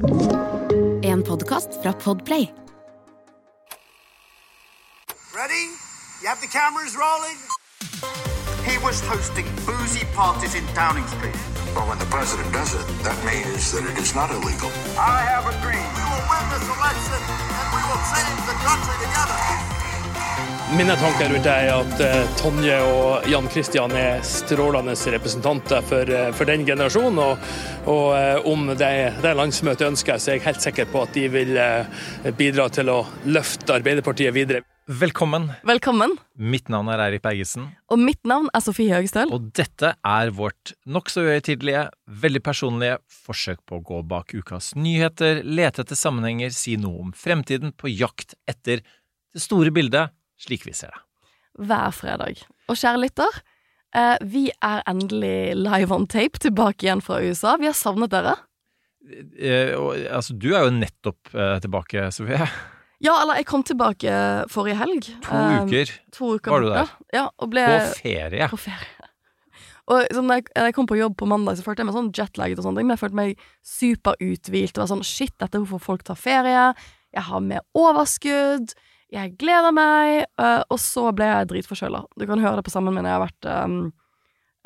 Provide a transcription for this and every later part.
En podkast fra Podplay. Ready? You have the cameras rolling? He was hosting boozy parties in Downing Street. But when the president does it, that means that it is not illegal. I have a dream. We will win this election and we will save the country together. Mine tanker rundt det er at eh, Tonje og Jan Kristian er strålende representanter for, eh, for den generasjonen. Og, og eh, om det, det landsmøtet ønsker, så er jeg helt sikker på at de vil bidra til å løfte Arbeiderpartiet videre. Velkommen. Velkommen. Mitt navn er Eirik Bergesen, Og mitt navn er Sofie Høgestøl. og dette er vårt nokså uhøytidelige, veldig personlige forsøk på å gå bak ukas nyheter, lete etter sammenhenger, si noe om fremtiden, på jakt etter det store bildet, slik vi ser det. Hver fredag. Og kjære lytter, eh, vi er endelig live on tape tilbake igjen fra USA. Vi har savnet dere. Eh, og, altså, du er jo nettopp eh, tilbake, Sofie. Ja, eller jeg kom tilbake forrige helg. To uker To uker var du der. Ja, og ble på ferie. på ferie. Og sånn, jeg, jeg kom på jobb på mandag, så følte jeg meg sånn jetlaget og sånne ting, men jeg følte meg superuthvilt. Det var sånn shit, dette er hvorfor folk tar ferie. Jeg har mer overskudd. Jeg gleder meg. Uh, og så ble jeg dritforkjøla. Du kan høre det på stemmen min. Jeg har vært um,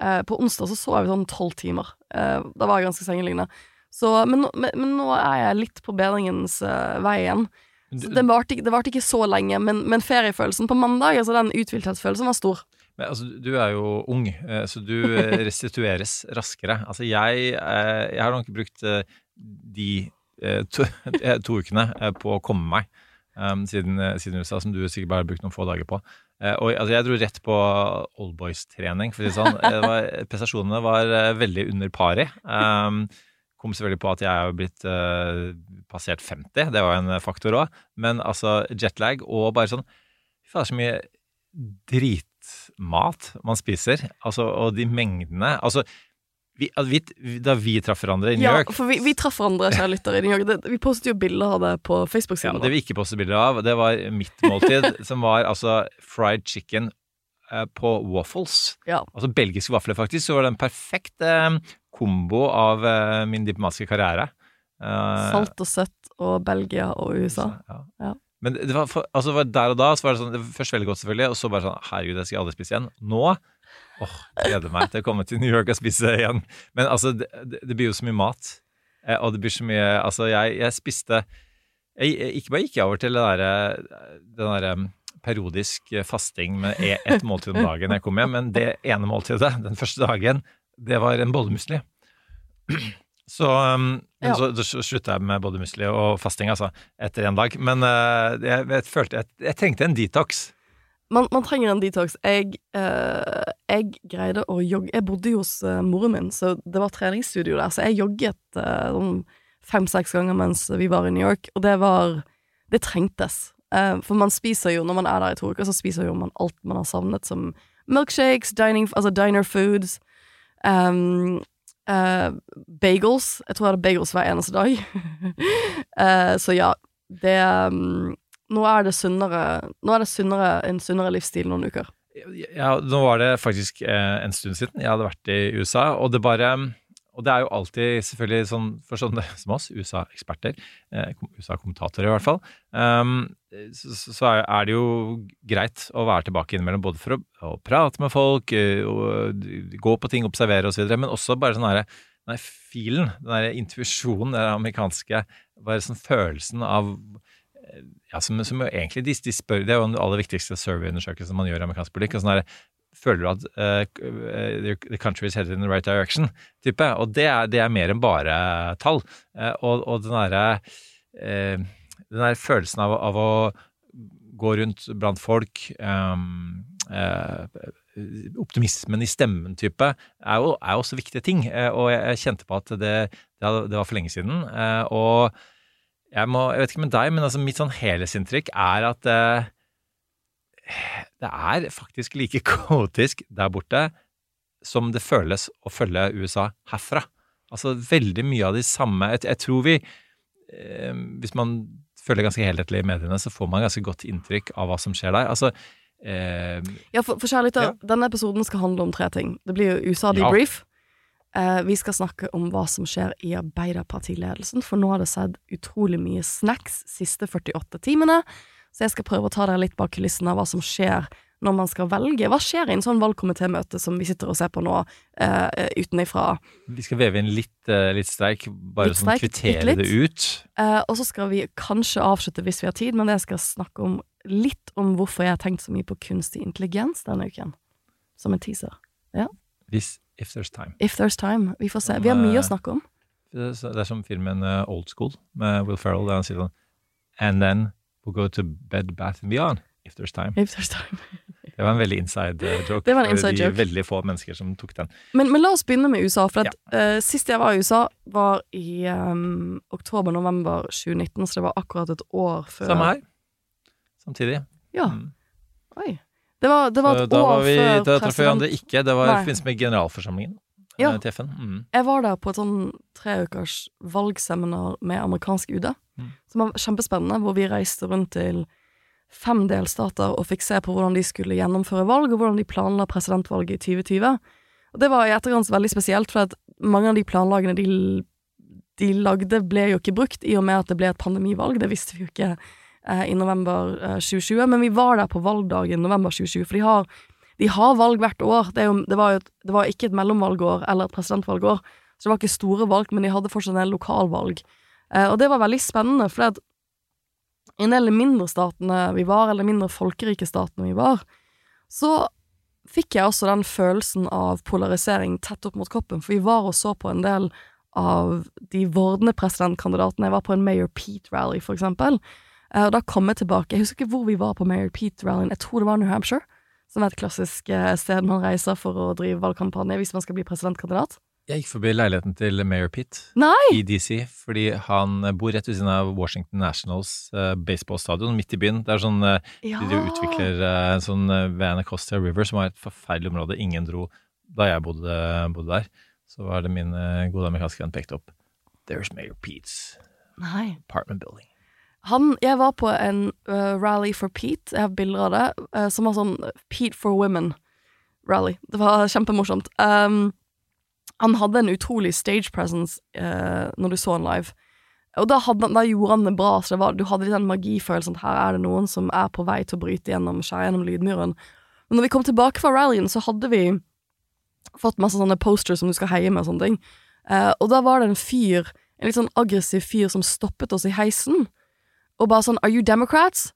uh, På onsdag så sov jeg sånn tolv timer. Uh, da var jeg ganske sengeliggende. Så, men, men, men nå er jeg litt på bedringens vei igjen. Så det varte ikke, det varte ikke så lenge, men, men feriefølelsen på mandag, altså den uthvilthetsfølelsen, var stor. Men, altså, du er jo ung, så du restitueres raskere. Altså, jeg, jeg har nok brukt eh, de to, to ukene på å komme meg um, siden, eh, siden USA, som du sikkert bare har brukt noen få dager på. Uh, Og altså, jeg dro rett på oldboys-trening, for å si det sånn. Prestasjonene var uh, veldig under pari. Um, kom selvfølgelig på at jeg er blitt uh, passert 50, det var en faktor òg. Men altså, jetlag og bare sånn Fy faen, så mye dritmat man spiser. Altså, og de mengdene Altså, vi, vi, da vi traff hverandre i New Ja, York for vi, vi traff hverandre, kjære lyttere, i New York. Det, vi postet jo bilder av det på Facebook-siden Ja, Det vi ikke postet bilder av, det var mitt måltid, som var altså fried chicken eh, på waffles. Ja. Altså belgiske vafler, faktisk. Så var det en perfekt eh, kombo av eh, min diplomatiske karriere. Eh, Salt og søtt og Belgia og USA. Ja. Ja. Men det var, for, altså, var der og da så var det sånn, det var først veldig godt, selvfølgelig, og så bare sånn Herregud, det skal jeg aldri spise igjen. Nå åh, gleder meg til å komme til New York og spise igjen. Men altså, det, det, blir jo så mye mat, eh, og det blir så mye Altså, jeg, jeg spiste jeg, Ikke bare gikk jeg over til det derre den derre periodisk fasting med e- ett måltid om dagen jeg kom hjem, men det ene måltidet den første dagen, det var en bollemusli. Så, um, Ja. så, så slutta jeg med både musli og fasting, altså, etter en dag. Men jeg, jeg følte jeg, jeg trengte en detox. Man, man trenger en detox. Jeg, eh, jeg greide å jogge Jeg bodde jo hos eh, moren min, så det var treningsstudio der, så jeg jogget eh, sånn fem-seks ganger mens vi var i New York, og det var Det trengtes. Eh, for man spiser jo, når man er der i to uker, så spiser jo man alt man har savnet, som milkshakes, dining, altså diner foods, um, bagels. Jeg tror jeg hadde bagels hver eneste dag. Eh, så ja, det um, Nå er det sunnere Nå er det sunnere, en sunnere livsstil noen uker. Ja, nå var det faktisk eh, en stund siden jeg hadde vært i USA, og det bare Og det er jo alltid selvfølgelig sånn for sånne som oss, USA-eksperter, eh, USA-kommentatorer i hvert fall, um, så, er- det jo greit å være tilbake innimellom, både for å, prate med folk, eh, og gå på ting, observere osv., men også bare sånn herre den filen, den der intuisjonen, den amerikanske bare sånn følelsen av ja, som, som egentlig de, de spør, Det er jo den aller viktigste survey-undersøkelsen man gjør i amerikansk politikk. og sånn Føler du at uh, the country is headed in the right direction? type, Og det er, det er mer enn bare tall. Uh, og, og den derre uh, Den der følelsen av, av å gå rundt blant folk um, Optimismen i stemmen type er jo, er også viktige ting. Og jeg, kjente på at det, det, var for lenge siden. Og jeg, må, jeg vet ikke med deg, men altså mitt sånn helhetsinntrykk er at eh, det er faktisk like kaotisk der borte som det føles å følge USA herfra. Altså veldig mye av de samme Jeg, jeg tror vi eh, Hvis man følger ganske helhetlig i mediene, så får man ganske godt inntrykk av hva som skjer der. Altså eh, Ja, for, for kjære Ja. denne episoden skal handle om tre ting. Det blir jo USA Ja. Eh, vi skal snakke om hva som skjer i Arbeiderpartiledelsen, for nå har det sett utrolig mye snacks siste 48 timene. Så jeg skal prøve å ta dere litt bak kulissene av hva som skjer når man skal velge. Hva skjer i en sånn valgkomitémøte som vi sitter og ser på nå, eh, utenifra? Vi skal veve inn litt, uh, litt streik, bare Litt sånn streik, kvittere det ut. Eh, og så skal vi kanskje avslutte hvis vi har tid, men jeg skal snakke om litt om hvorfor jeg har tenkt så mye på kunstig intelligens denne uken. Som en teaser. Hvis, if there's time. If there's time. Vi får se. Vi har mye eh, å snakke om. Det er, som filmen eh, Old School med Will Ferrell, der han sier sånn And then we'll go to bed, bath and beyond, if there's time. If there's time. Det var en veldig inside eh, joke. Det var en inside de joke. veldig få mennesker som tok den. Men, men la oss begynne med USA. For at, eh, Sist jeg var i USA, var i um, oktober-november 2019, så det var akkurat et år før Samme her. Samtidig. Ja. Mm. Oi. Det var, det var et da år var vi, før da traff vi hverandre ikke. Det var i forbindelse med generalforsamlingen Ja. eh, til FN. Mm. Jeg var der på et sånn treukers valgseminar med amerikansk UD, Mm. som var kjempespennende, hvor vi reiste rundt til fem delstater og fikk se på hvordan de skulle gjennomføre valg, og hvordan de planla presidentvalget i 2020. Og det var i etterkant veldig spesielt, for at mange av de planlagene de, de lagde, ble jo ikke brukt, i og med at det ble et pandemivalg. Det visste vi jo ikke eh, i november eh, 2020, men vi var der på valgdagen november 2020, for de har de har valg hvert år. Det, jo, det, var jo et, det var ikke et mellomvalgår eller et presidentvalgår, så det var ikke store valg, men de hadde fortsatt en del lokalvalg. Eh, og det var veldig spennende, for at i en del mindre statene vi var, eller mindre folkerike statene vi var, så fikk jeg også den følelsen av polarisering tett opp mot kroppen, for vi var og så på en del av de vordende presidentkandidatene. Jeg var på en Mayor Pete-rally, for eksempel. Eh, og da kom jeg tilbake. Jeg husker ikke hvor vi var på Mayor Pete-rallyen. Jeg tror det var New Hampshire som er et klassisk eh, sted man reiser for å drive valgkampanje hvis man skal bli presidentkandidat. Jeg gikk forbi leiligheten til Mayor Pitt Nei! i DC, fordi han bor rett ved siden av Washington Nationals uh, baseballstadion midt i byen. Det er sånn uh, Ja. De utvikler uh, sånn uh, ved Anacostia River, som var et forferdelig område. Ingen dro da jeg bodde, bodde der. Så var det min gode amerikanske venn pekte opp. There's Mayor Pete's Nei. apartment building. Han, jeg var på en uh, rally for Pete, jeg har bilder av det, uh, som var sånn Pete for women-rally. Det var kjempemorsomt. Um, han hadde en utrolig stage presence uh, når du så han live. Og da, hadde, da gjorde han det bra, så det var, du hadde litt den magifølelsen at her er det noen som er på vei til å bryte gjennom, skjære gjennom lydmuren. Men når vi kom tilbake fra rallyen, så hadde vi fått masse sånne posters som du skal heie med og sånne ting. Uh, og da var det en fyr, en litt sånn aggressiv fyr, som stoppet oss i heisen og bare sånn Are you Democrats?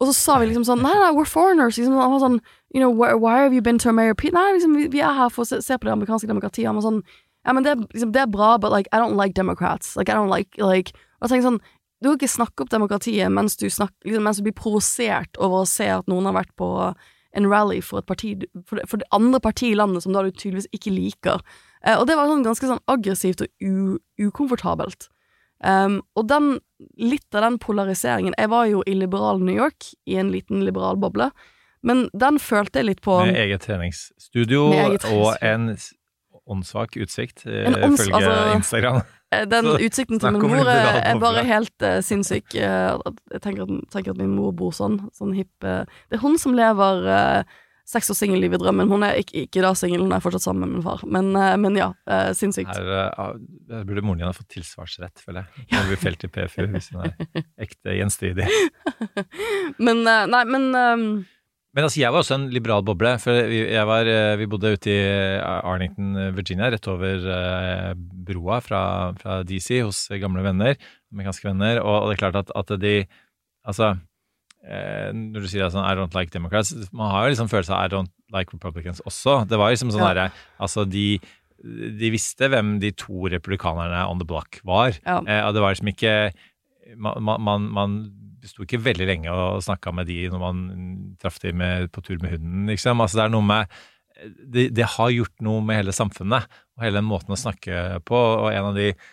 Og så sa vi liksom sånn Nei, nei, we're foreigners. Liksom, han var sånn You know, why, have you been to America? Nei, liksom, vi, vi er her for å se, se på det amerikanske demokratiet. Han var sånn Ja, men det, liksom, det er bra, but like I don't like Democrats. Like I don't like like Og jeg sånn Du kan ikke snakke opp demokratiet mens du, snakker, liksom, mens du blir provosert over å se at noen har vært på en rally for et parti For det, for det andre partiet i landet som da du tydeligvis ikke liker. Eh, og det var sånn ganske sånn aggressivt og u, ukomfortabelt. Um, og den, litt av den polariseringen Jeg var jo i liberal New York, i en liten liberal boble, men den følte jeg litt på Med eget treningsstudio Med eget og en åndssvak utsikt, eh, En ånds- ifølge altså- Instagram. eh, Den Så, utsikten til min mor er, er bare helt uh, sinnssyk. Uh, jeg tenker at, tenker at min mor bor sånn. Sånn hipp uh, Det er hun som lever uh, sex- og singelliv i drømmen. Hun er ikke, ikke da singel, hun er fortsatt sammen med min far. Men, eh, men ja, eh, sinnssykt. Her, eh, her burde moren din ha fått tilsvarsrett, føler jeg. Hun blir felt i PFU hvis hun er ekte gjenstridig. Men eh, Nei, men um... Men altså, jeg var også en liberal boble. For vi, var, eh, vi bodde ute i Arlington, Virginia, rett over eh, broa fra, fra DC hos gamle venner, amerikanske venner. Og, og det er klart at, at de Altså, eh, når du sier sånn I don't like Democrats Man har jo liksom følelse av I don't like Republicans også. Det var liksom sånn Ja. Der, Altså, de de visste hvem de to republikanerne on the block var. Ja. Eh, og det var liksom ikke Man, man, man, man sto ikke veldig lenge og snakka med de når man traff de med, på tur med hunden, liksom. Altså det er noe med det, det har gjort noe med hele samfunnet og hele den måten å snakke på. Og en av de eh,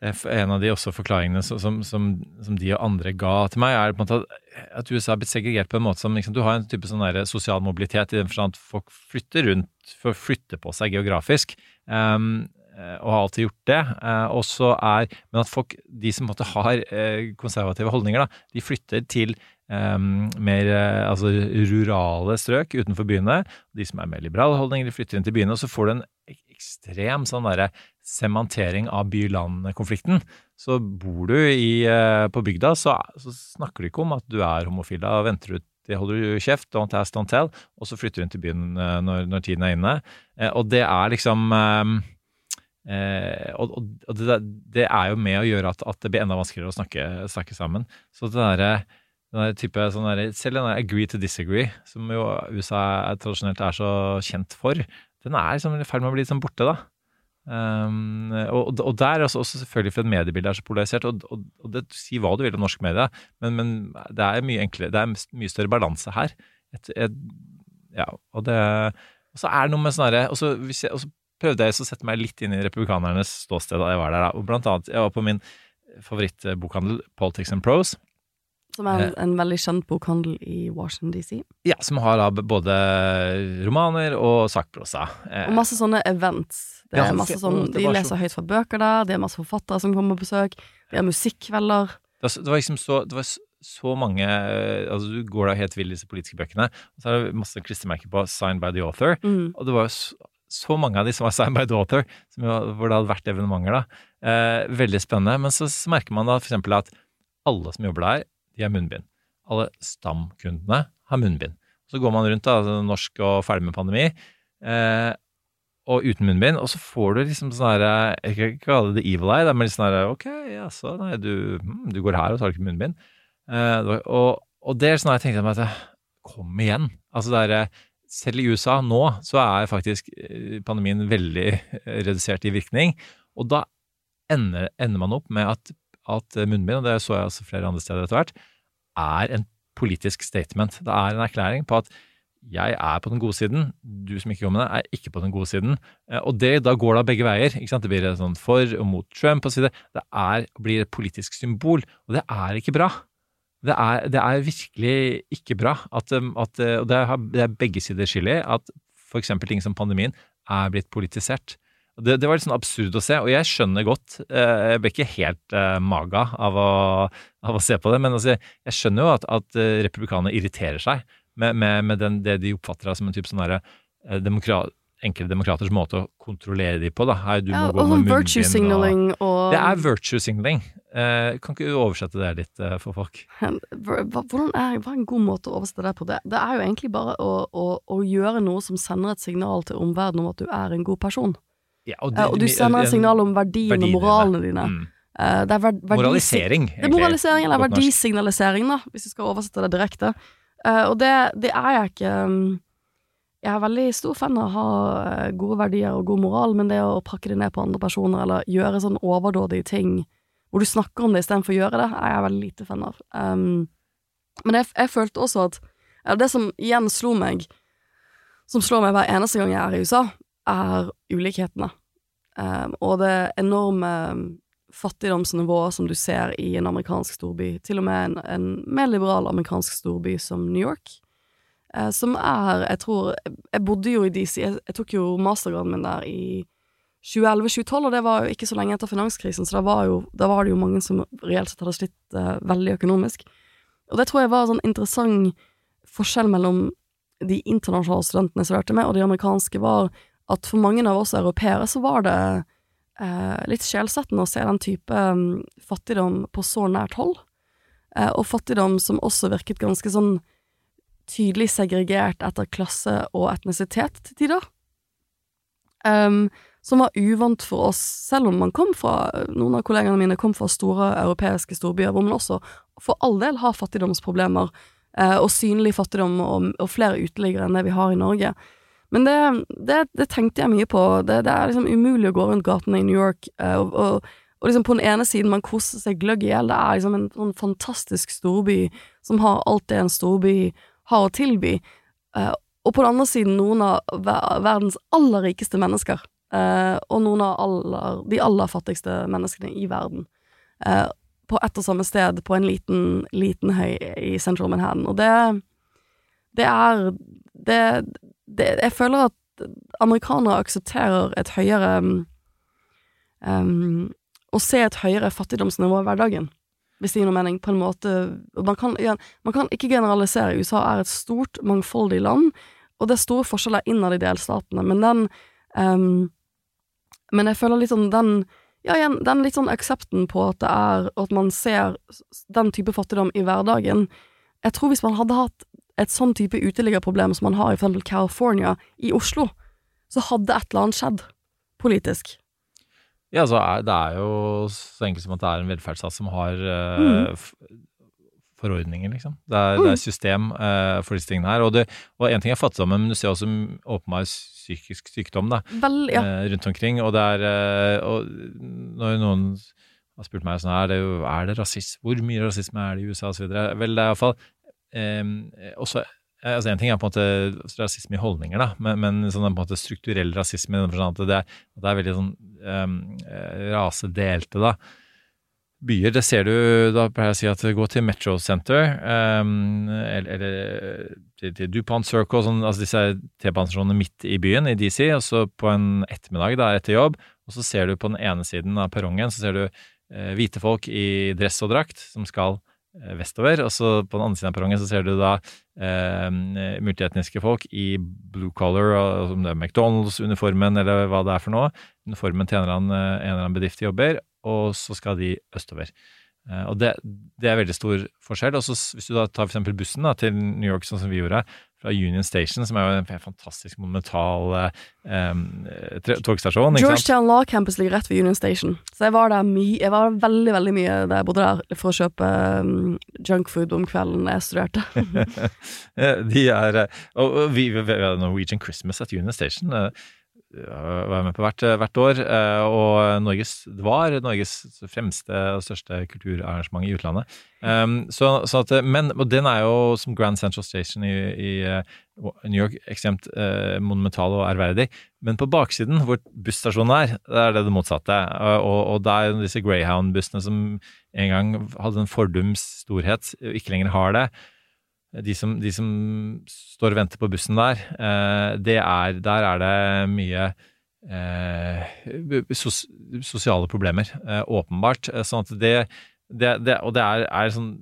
en av de også forklaringene som, som, som, de og andre ga til meg, er på en måte at, USA er blitt segregert på en måte som liksom, Du har en type sånn der sosial mobilitet i den forstand at folk flytter rundt for å flytte på seg geografisk. Um, eh, og har alltid gjort det. Uh, og så er, men at folk, de som måtte har eh, konservative holdninger, da, de flytter til um, mer uh, altså rurale strøk utenfor byene. De som er mer liberale holdninger, de flytter inn til byene. Og så får du en ekstrem sånn derre sementering av by-land-konflikten. Så bor du i, eh, på bygda, så, så snakker du ikke om at du er homofil. Da venter du det holder du kjeft, don't ask, don't tell, og så flytter du inn til byen eh, når, når tiden er inne. Eh, og det er liksom eh, eh, Og, og det, det, er jo med å gjøre at, at det blir enda vanskeligere å snakke, snakke sammen. Så det der, den der type, sånn der, Selv den der agree to disagree, som jo USA er, tradisjonelt er så kjent for, den er liksom i ferd med å bli liksom borte, da. Um, og, og, der også, også selvfølgelig for mediebildet mediebilde er så polarisert, og, og, og det sier hva du vil om norsk media, men, men, det er mye enklere, det er mye større balanse her. Et, et, ja, og det og så er det noe med sånn og, og, så prøvde jeg å sette meg litt inn i republikanernes ståsted da jeg var der. Da. Og blant annet, jeg var på min favorittbokhandel, Politics and Pros. Som er en, eh. en, veldig kjent bokhandel i Washington DC. Ja, som har da både romaner og sakprosa. Eh. Og masse sånne events. Det er masse sånn, De leser høyt fra bøker der, det er masse forfattere som kommer på besøk, det er musikkvelder. Det, det var liksom så, det var så mange altså Du går da helt vill i disse politiske bøkene, og så er det masse klistremerker på 'Signed by the author'. Mm. Og det var jo så, så, mange av de som var 'Signed by the author', jo, hvor det hadde vært evenementer. da. Eh, veldig spennende. Men så, så merker man da eksempel at alle som jobber der, de har munnbind. Alle stamkundene har munnbind. Så går man rundt, da, altså norsk og ferdig med pandemi, eh, og uten munnbind, og så får du liksom sånn herre Jeg kan ikke kalle det the evil eye, men litt sånn herre Ok, jaså, nei, du, hm, du, går her og tar ikke munnbind. Eh, og, og, det er sånn jeg tenkte meg at Kom igjen. Altså det er selv i USA nå så er faktisk eh, pandemien veldig redusert i virkning. Og da ender, ender man opp med at, at munnbind, og det så jeg også flere andre steder etter hvert, er en politisk statement. Det er en erklæring på at jeg er på den gode siden, du som ikke går med det, er ikke på den gode siden. Eh, og det, da går det begge veier. ikke sant? Det blir sånn for og mot Trump og. Det er, blir et politisk symbol, og det er ikke bra. Det er, det er virkelig ikke bra. At, um, at, eh, og det, er, det er begge sider skyld i at f.eks. ting som pandemien er blitt politisert. Det, det, var litt sånn absurd å se, og jeg skjønner godt eh, Jeg ble ikke helt uh, maga av å, av å, se på det, men altså, jeg skjønner jo at, at republikanerne irriterer seg med, med, med den, det de oppfatter som en type sånn demokrat, enkle demokraters måte å kontrollere de på. da. Hei, ja, og sånn virtue signaling og, og Det er virtue signaling. Eh, kan ikke du oversette det litt eh, for folk? Hvordan er, hva er en god måte å oversette det på? Det, det er jo egentlig bare å, å, å, gjøre noe som sender et signal til omverdenen om at du er en god person. Ja, og, det, eh, og, du sender et signal om verdiene og moralene dine. Mm. Uh, det er ver moralisering, egentlig. Det er moralisering, eller verdisignalisering, da, hvis du skal oversette det direkte. Uh, og det, det, er jeg ikke um, Jeg er veldig stor fan av å ha gode verdier og god moral, men det å pakke det ned på andre personer, eller gjøre sånn overdådige ting hvor du snakker om det istedenfor å gjøre det, er jeg veldig lite fan av. Um, men jeg, jeg, følte også at Det som igjen slo meg, som slår meg hver eneste gang jeg er i USA, er ulikhetene. Um, og det enorme fattigdomsnivået som du ser i en amerikansk storby, til og med en, en mer liberal amerikansk storby som New York. Uh, som er Jeg tror Jeg bodde jo i DC, jeg, jeg tok jo mastergraden min der i 2011-2012, og det var jo ikke så lenge etter finanskrisen, så da var, var det jo mange som reelt sett hadde slitt uh, veldig økonomisk. Og det tror jeg var en sånn interessant forskjell mellom de internasjonale studentene jeg studerte med, og de amerikanske, var at for mange av oss europeere så var det eh, litt sjelsettende å se den type um, fattigdom på så nært hold, eh, og fattigdom som også virket ganske sånn tydelig segregert etter klasse og etnisitet til tider. Um, som var uvant for oss, selv om man kom fra Noen av kollegene mine kom fra store europeiske storbyer, hvor man også for all del har fattigdomsproblemer, eh, og synlig fattigdom, og, og, flere uteliggere enn det vi har i Norge. Men det, det, det tenkte jeg mye på. Det, det, er liksom umulig å gå rundt gatene i New York, eh, og, og, og, liksom på den ene siden man koser seg gløgg i hjel. Det er liksom en sånn fantastisk storby som har alt det en storby har å tilby. Eh, og på den andre siden noen av verdens aller rikeste mennesker eh, og noen av aller, de aller fattigste menneskene i verden. På ett og samme sted, på en liten, liten høy i Central Manhattan. Og det Det er det, det Jeg føler at amerikanere aksepterer et høyere um, Å se et høyere fattigdomsnivå i hverdagen hvis det gir noe mening, på en måte man kan, man kan, ikke generalisere. USA er et stort, mangfoldig land, og det er store forskjeller innad i delstatene, men den um, Men jeg føler litt sånn den Ja, igjen, den litt sånn aksepten på at det er At man ser den type fattigdom i hverdagen. Jeg tror hvis man hadde hatt et sånn type uteliggerproblem som man har i f.eks. California, i Oslo, så hadde et eller annet skjedd politisk. Ja, altså, det er jo så enkelt som at det er en velferdsstat som har eh, Mm. forordninger, liksom. Det er, det er system uh, for disse tingene her. Og, det, og en ting er fattigdommen, men du ser også åpenbar psykisk sykdom da, Vel, ja. uh, rundt omkring. Og det er og Når noen har spurt meg sånn, er det, jo- er det rasisme, hvor mye rasisme er det i USA osv. Vel, det er iallfall også eh, altså En ting er på en måte rasisme i holdninger, da, men, men sånn på en måte strukturell rasisme i den forstand at det, at det er veldig sånn um, rasedelte, da. Byer, det ser du Da pleier jeg å si at gå til Metro Center um, eller, eller til, til DuPont Circle, sånn, altså disse T-banestasjonene midt i byen, i DC, og så på en ettermiddag da, etter jobb, og så ser du på den ene siden av perrongen så ser du eh, hvite folk i dress og drakt som skal eh, vestover, og så på den andre siden av perrongen så ser du da eh, multietniske folk i blue collar, om det er McDonald's-uniformen eller hva det er for noe, uniformen til en eller annen, eh, en eller annen bedrift de jobber, og så skal de østover. Eh, og det, det er veldig stor forskjell. Og så hvis du da tar eksempel bussen da, til New York, sånn som vi gjorde, fra Union Station, som er jo en fantastisk monumental eh, togstasjon. Georgetown Law Campus ligger rett ved Union Station, så jeg var der mye Jeg var veldig, veldig mye da jeg bodde der, for å kjøpe um, junkfood om kvelden jeg studerte. Eh, De er eh, Og og vi, vi Norwegian Christmas at Union Station. eh, Var med på hvert, hvert år, eh, og Norges, det var Norges fremste og største kulturarrangement i utlandet. Um, så, så at, men, og den er jo som Grand Central Station i, i eh, New York ekstremt eh, monumental og ærverdig. Men på baksiden, hvor busstasjonen er, det er det det motsatte. Og, og det er disse Greyhound-bussene som en gang hadde en fordums storhet, ikke lenger har det de som, de som står og venter på bussen der, eh, er, der er det mye eh, sos, sosiale problemer, eh, åpenbart. Eh, Sånn at det, det, det Og det er, er sånn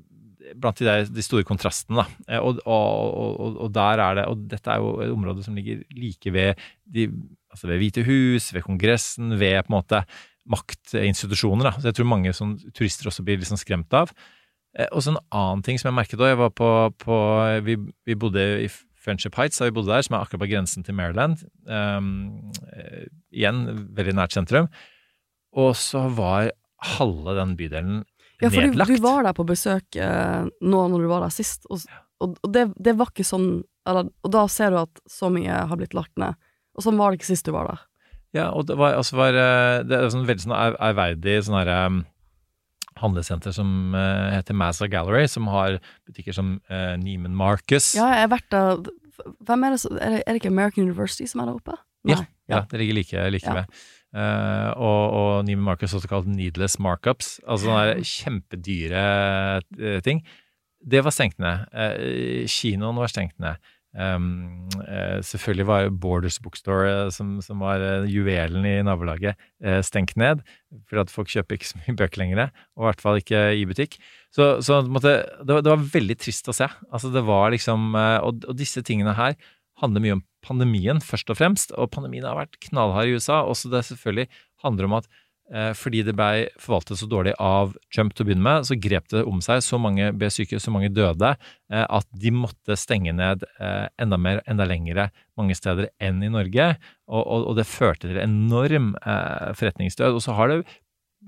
blant de, de store kontrastene, da. Eh, Og, og, og, og der er det Og dette er jo et område som ligger like ved de, altså ved Hvite hus, ved Kongressen, ved på en måte maktinstitusjoner. Da. Så jeg tror mange sånn, turister også blir sånn skremt av. Eh, Og så en annen ting som jeg merket da, jeg var på, på vi, vi bodde i Friendship Heights, da vi bodde der, som er akkurat på grensen til Maryland. Um, igjen veldig nært sentrum. Og så var halve den bydelen Ja, for du, nedlagt. du var der på besøk eh, nå når du var der sist, og, og, og det, det var ikke sånn eller, Og da ser du at så mye har blitt lagt ned. Og sånn var det ikke sist du var der. Ja, og det var, altså var eh, Det er sånn veldig sånn ær- ærverdig sånn herre um, handlesenter som eh, heter Mazza Gallery, som har butikker som uh, Neiman Marcus. Ja, jeg har vært der Hvem er det som Er det, er det ikke American University som er der oppe? Ja, ja, det ligger like, like Ja. ved. Uh, og, og Neiman Marcus også kalt needless markups. Altså sånne kjempedyre eh, ting. Det var stengt ned. Uh, kinoen var stengt ned. Um, uh, selvfølgelig var Borders Bookstore, uh, som, som var uh, juvelen i nabolaget, stengt ned. For at folk kjøper ikke så mye bøker lenger, og i hvert fall ikke i butikk. Så, så måtte, det, var, det var veldig trist å se. Altså, det var liksom, og, og disse tingene her handler mye om pandemien, først og fremst. Og pandemien har vært knallhard i USA. Også det selvfølgelig handler om at fordi det ble forvaltet så dårlig av Trump til å begynne med, så grep det om seg. Så mange ble syke, så mange døde, eh, at de måtte stenge ned eh, enda mer, enda lengre mange steder enn i Norge. Og, og, og det førte til enorm eh, forretningsdød. Og så har det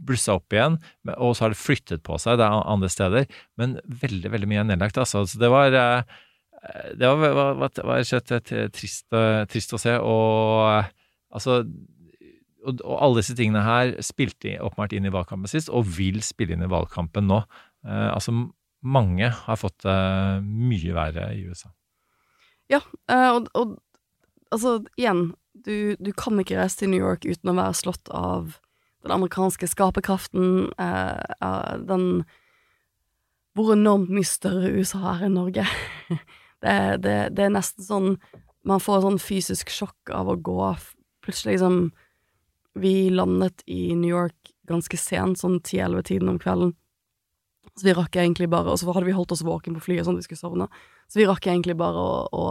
blussa opp igjen, og så har det flyttet på seg det er andre steder. Men veldig, veldig mye er nedlagt. Altså. Så det var eh, det var, rett og slett eh, trist, eh, å se. Og eh, altså og, og alle disse tingene her spilte åpenbart inn i valgkampen sist, og vil spille inn i valgkampen nå. Eh, altså, mange har fått det mye verre i USA. Ja, eh, og, og altså, igjen, du, du kan ikke reise til New York uten å være slått av den amerikanske skaperkraften, eh, eh, den Hvor enormt mye større USA er enn Norge. det, det, det er nesten sånn Man får sånn fysisk sjokk av å gå Plutselig liksom Vi landet i New York ganske sent, sånn 10-11-tiden om kvelden. Så vi rakk egentlig bare Og så hadde vi holdt oss våken på flyet sånn at vi skulle sovne. Så vi rakk egentlig bare å, å,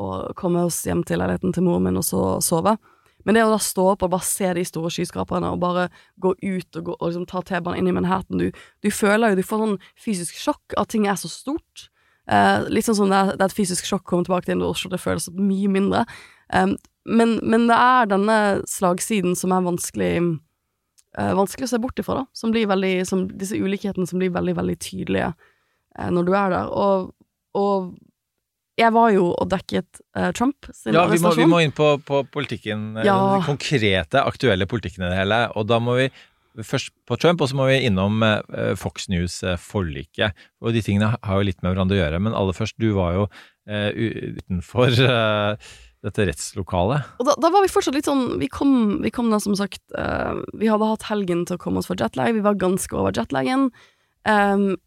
å komme oss hjem til leiligheten til moren min og så sove. Men det å da stå opp og bare se de store skyskraperne, og bare gå ut og, gå, og liksom ta T-banen inn i Manhattan du, du føler jo Du får sånn fysisk sjokk at ting er så stort. Eh, litt sånn som det det er et fysisk sjokk å komme tilbake til Oslo, det føles mye mindre. Um, men, men, det er denne slagsiden som er vanskelig uh, Vanskelig å se bort ifra, da. Som blir veldig, som, disse ulikhetene som blir veldig, veldig tydelige uh, når du er der. Og, og jeg var jo og dekket uh, Trump sin ja, vi må, vi må inn på, på politikken, Ja. den konkrete, aktuelle politikken i det hele. Og da må vi først på Trump, og så må vi innom uh, Fox News-forliket. Og de tingene har jo litt med hverandre å gjøre. Men aller først, du var jo uh, utenfor dette rettslokalet. Og da, da var vi fortsatt litt sånn Vi kom, vi kom da som sagt uh, Vi hadde hatt helgen til å komme oss for jetlag. Vi var ganske over jetlagen. Um,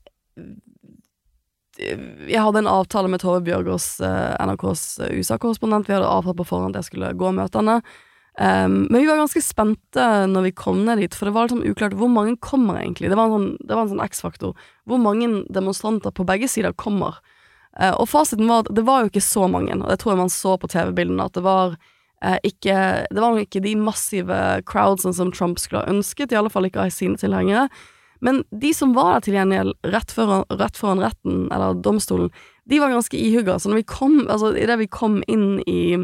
jeg hadde en avtale med Tove Bjørgaas, uh, NRKs USA-korrespondent. Vi hadde avtalt på forhånd at jeg skulle gå møtene. Um, men vi var ganske spente når vi kom ned dit, for det var litt sånn uklart hvor mange kommer egentlig. Det var en sånn, sånn X-faktor. Hvor mange demonstranter på begge sider kommer. Eh, og fasiten var at det var jo ikke så mange, og det tror jeg man så på TV-bildene, at det var eh, ikke Det var nok ikke de massive crowdsene som Trump skulle ha ønsket, i alle fall ikke av sine tilhengere. Men de som var der til gjengjeld rett foran, rett foran retten, eller domstolen, de var ganske ihugga. Så når vi kom, altså idet vi kom inn i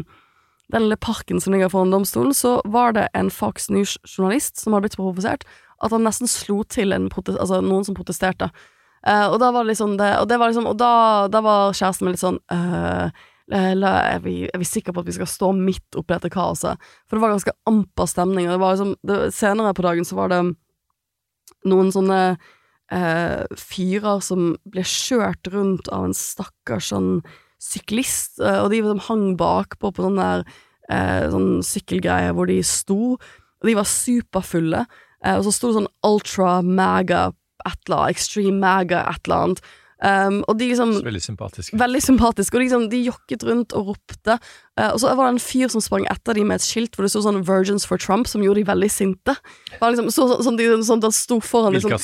den lille parken som ligger foran domstolen, så var det en Fox News-journalist som hadde blitt så provosert at han nesten slo til en protes altså noen som protesterte. Eh, og da var det liksom det Og, det var liksom, og da, da var kjæresten min litt sånn uh, la, er, vi, er vi sikre på at vi skal stå midt oppi dette kaoset? For det var ganske amper stemning. Og det var liksom, det, senere på dagen så var det noen sånne uh, fyrer som ble kjørt rundt av en stakkars sånn syklist, og de liksom hang bakpå på sånn der sånn sykkelgreie hvor de sto, og de var superfulle, og så sto det sånn ultra maga et eller annet, extreme maga et eller annet, um, og de liksom veldig sympatisk. Veldig sympatisk, og liksom, de jokket rundt og ropte. Eh, og så var det en fyr som sprang etter dem med et skilt hvor det sto sånn 'Virgins for Trump', som gjorde de veldig sinte. Liksom, så, så, sånn, de, sånn at sto foran liksom, Hvilke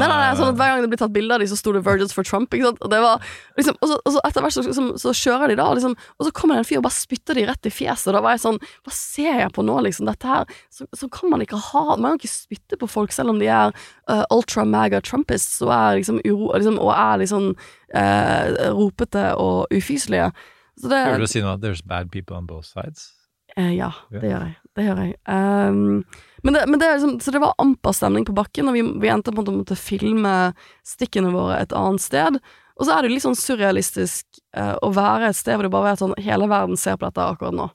Nei, nei, nei, sånn at Hver gang det blir tatt bilde av dem, så sto det 'Virgins for Trump'. Ikke sant? Og, det var, liksom, og, så, og så etter hvert så, så, så kjører de da, og liksom, og så kommer det en fyr og bare spytter de rett i fjeset. Og da var jeg sånn Hva ser jeg på nå, liksom? Dette her Så, så kan man ikke ha Man kan ikke spytte på folk selv om de er uh, ultra maga trumpists og er liksom uro liksom, Og er liksom uh, ropete og ufyselige. Så det Hører du si noe at 'there's bad people on both sides'? Eh, ja, Ja. det gjør jeg. Det gjør jeg. Um, men det, men det liksom, så det var amper stemning på bakken, og vi, vi endte på å måtte filme stikkene våre et annet sted. Og så er det litt sånn surrealistisk uh, å være et sted hvor du bare vet sånn hele verden ser på dette akkurat nå.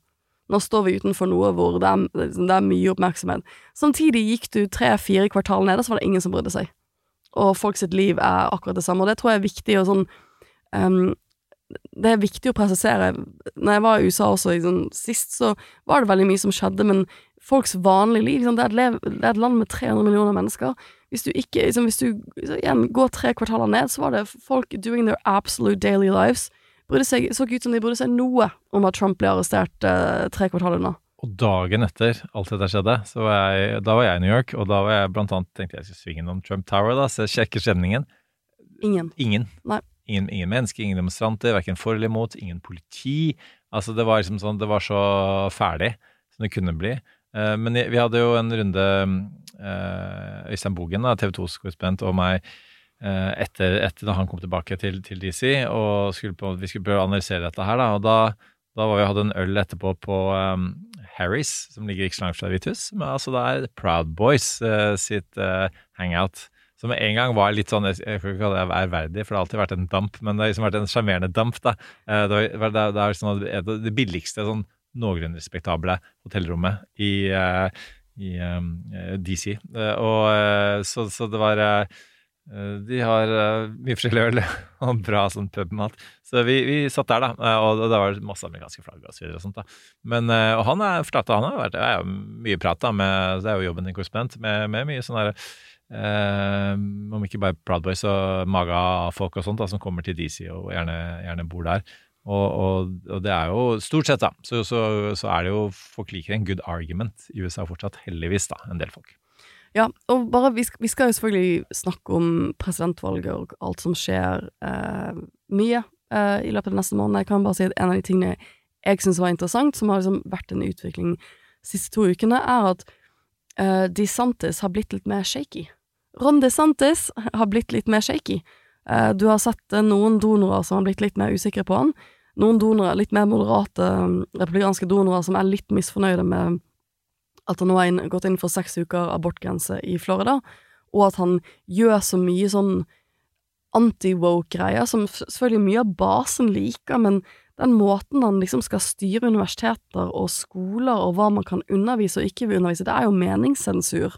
Nå står vi utenfor noe hvor det er, liksom, det er mye oppmerksomhet. Samtidig gikk du tre-fire kvartal ned, og så var det ingen som brydde seg. Og folk sitt liv er akkurat det samme, og det tror jeg er viktig å sånn ehm, det er viktig å presisere. Når jeg var i USA også sånn, sist, så var det veldig mye som skjedde, men folks vanlige liv liksom, det, er lev, det er et land med 300 millioner mennesker. Hvis du ikke liksom, Hvis du igjen går tre kvartaler ned, så var det folk doing their absolute daily lives. Det seg, så ikke ut som de brydde seg noe om at Trump ble arrestert eh, tre kvartaler unna. Og dagen etter alt dette skjedde, så var jeg, da var jeg i New York, og da var jeg blant annet tenkte jeg skulle svinge innom Trump Tower, da, så jeg sjekker stemningen. Ingen. Ingen. Nei. Ingen, ingen mennesker, ingen demonstranter, verken for eller imot, ingen politi. Altså det var liksom sånn, det var så ferdig som det kunne bli. Uh, men vi hadde jo en runde uh, Øystein Bogen, TV 2s korrespondent, og meg uh, etter, etter da han kom tilbake til, til DC, og skulle på, vi skulle prøve å analysere dette her, da. Og da, da var vi hadde en øl etterpå på um, Harry's, som ligger ikke så langt fra Hvithus. Men altså det er Proud Boys sitt hangout. Som en gang var litt sånn, jeg kan ikke kalle det ærverdig, for det har alltid vært en damp, men det har liksom vært en sjarmerende damp. da. Eh, Det, var, det, det sånn det, billigste, sånn noenlunde respektable hotellrommet i, eh, i eh, DC. Og så, så det var De har mye forskjellig øl og bra sånn pubmat. Så vi, vi satt der, da, og det var masse amerikanske flagg og så videre og sånt. da. Men, og han er fortalte, han har vært, er jo mye prat, da, med, det er jo jobben din korrespondent, med, med mye sånn derre om ikke bare Proud Boys og Maga-folk og sånt da, som kommer til DC og gjerne, gjerne bor der. Og, og, og det er jo stort sett, da, så, så, så er det jo Folk liker en good argument i USA fortsatt, heldigvis, da, en del folk. Ja, og bare, vi, skal, vi skal jo selvfølgelig snakke om presidentvalget og alt som skjer eh, mye eh, i løpet av neste måned. Jeg kan bare si at en av de tingene jeg syns var interessant, som har liksom vært en utvikling siste to ukene, er at eh, DeSantis har blitt litt mer shaky. Ron DeSantis har blitt litt mer shaky. Uh, du har sett uh, noen donorer som har blitt litt mer usikre på han. Noen donorer, litt mer moderate um, republikanske donorer, som er litt misfornøyde med at han nå har gått inn for seks uker abortgrense i Florida, og at han gjør så mye sånn anti-woke-greier, som selvfølgelig mye av basen liker, men den måten han liksom skal styre universiteter og skoler og hva man kan undervise og ikke undervise, det er jo meningssensur.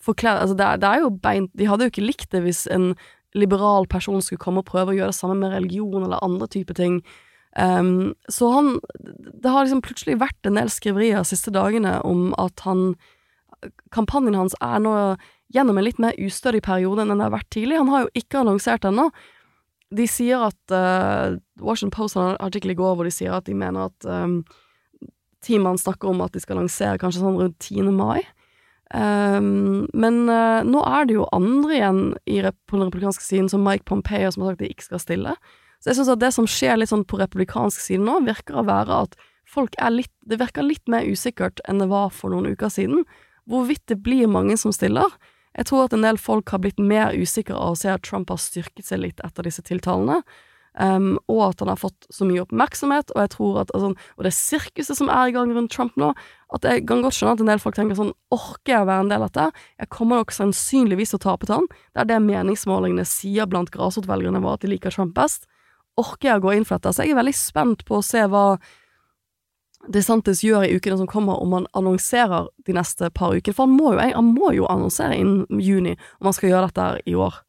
Forklær, altså det, det er jo beint De hadde jo ikke likt det hvis en liberal person skulle komme og prøve å gjøre det samme med religion eller andre typer ting. Um, så han Det har liksom plutselig vært en del skriverier de siste dagene om at han Kampanjen hans er nå gjennom en litt mer ustødig periode enn den har vært tidlig. Han har jo ikke annonsert ennå. De sier at uh, Washington Post har en artikkel i går hvor de sier at de mener at um, teamet snakker om at de skal lansere kanskje sånn rundt 10. mai. Um, men uh, nå er det jo andre igjen i, på den republikanske siden, som Mike Pompeo, som har sagt de ikke skal stille. Så jeg syns at det som skjer litt sånn på republikansk side nå, virker å være at folk er litt Det virker litt mer usikkert enn det var for noen uker siden. Hvorvidt det blir mange som stiller. Jeg tror at en del folk har blitt mer usikre av å se at Trump har styrket seg litt etter disse tiltalene. Um, og at han har fått så mye oppmerksomhet, og jeg tror at altså, Og det sirkuset som er i gang rundt Trump nå, at jeg kan godt skjønne at en del folk tenker sånn Orker jeg å være en del av dette? Jeg kommer nok sannsynligvis til å tape til han. Det er det meningsmålingene sier blant grasrotvelgerne våre, at de liker Trump best. Orker jeg å gå inn for dette? Så jeg er veldig spent på å se hva DeSantis gjør i ukene som kommer, om han annonserer de neste par ukene. For han må jo, han må jo annonsere innen juni om han skal gjøre dette i år.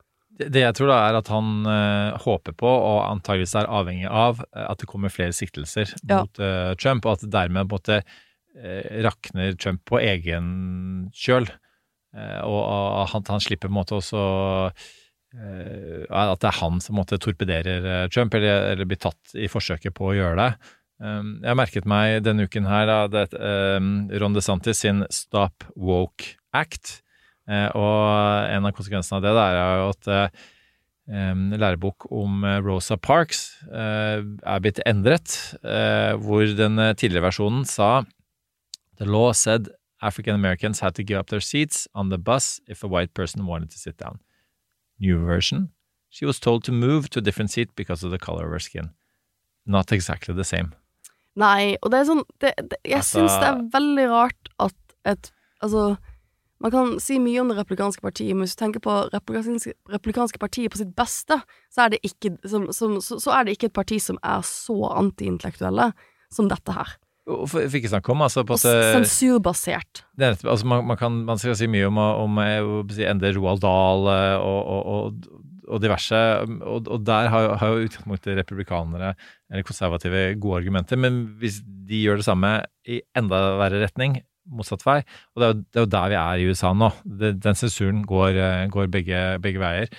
Det jeg tror da er at han uh, håper på, og antageligvis er avhengig av, eh, at det kommer flere siktelser Ja. mot uh, Trump, og at dermed på en måte øh, rakner Trump på egen kjøl. Og at han, han slipper på en måte også At det er han som måte torpederer Trump, eller, eller blir tatt i forsøket på å gjøre det. Um, jeg har merket meg denne uken her da, det, um, Ron DeSantis sin Stop Woke Act. Eh, og en av konsekvensene av det er jo at eh, lærebok om eh, Rosa Parks er blitt endret, hvor den tidligere versjonen sa The law said African Americans had to give up their seats on the bus if a white person wanted to sit down. New version. She was told to move to a different seat because of the color of her skin. Not exactly the same. Nei, og det er sånn det, det, Jeg Altså- syns det er veldig rart at et Altså, man kan si mye om det republikanske partiet, men hvis du tenker på republikanske, republikanske partiet på sitt beste, så er, det ikke, som, som, så, så er det ikke et parti som er så antiintellektuelle som dette her. For, for ikke snakke om altså, på at eh, sensurbasert. Det altså man, man, kan, man skal si mye om, om eh, endre Roald Dahl eh, og, og, og, og diverse, og, og der har, har jo utgangspunktet republikanere eller konservative gode argumenter, men hvis de gjør det samme i enda verre retning, motsatt vei, og det er jo, det er jo der vi er i USA nå, det, den sensuren går, eh, går begge, begge veier.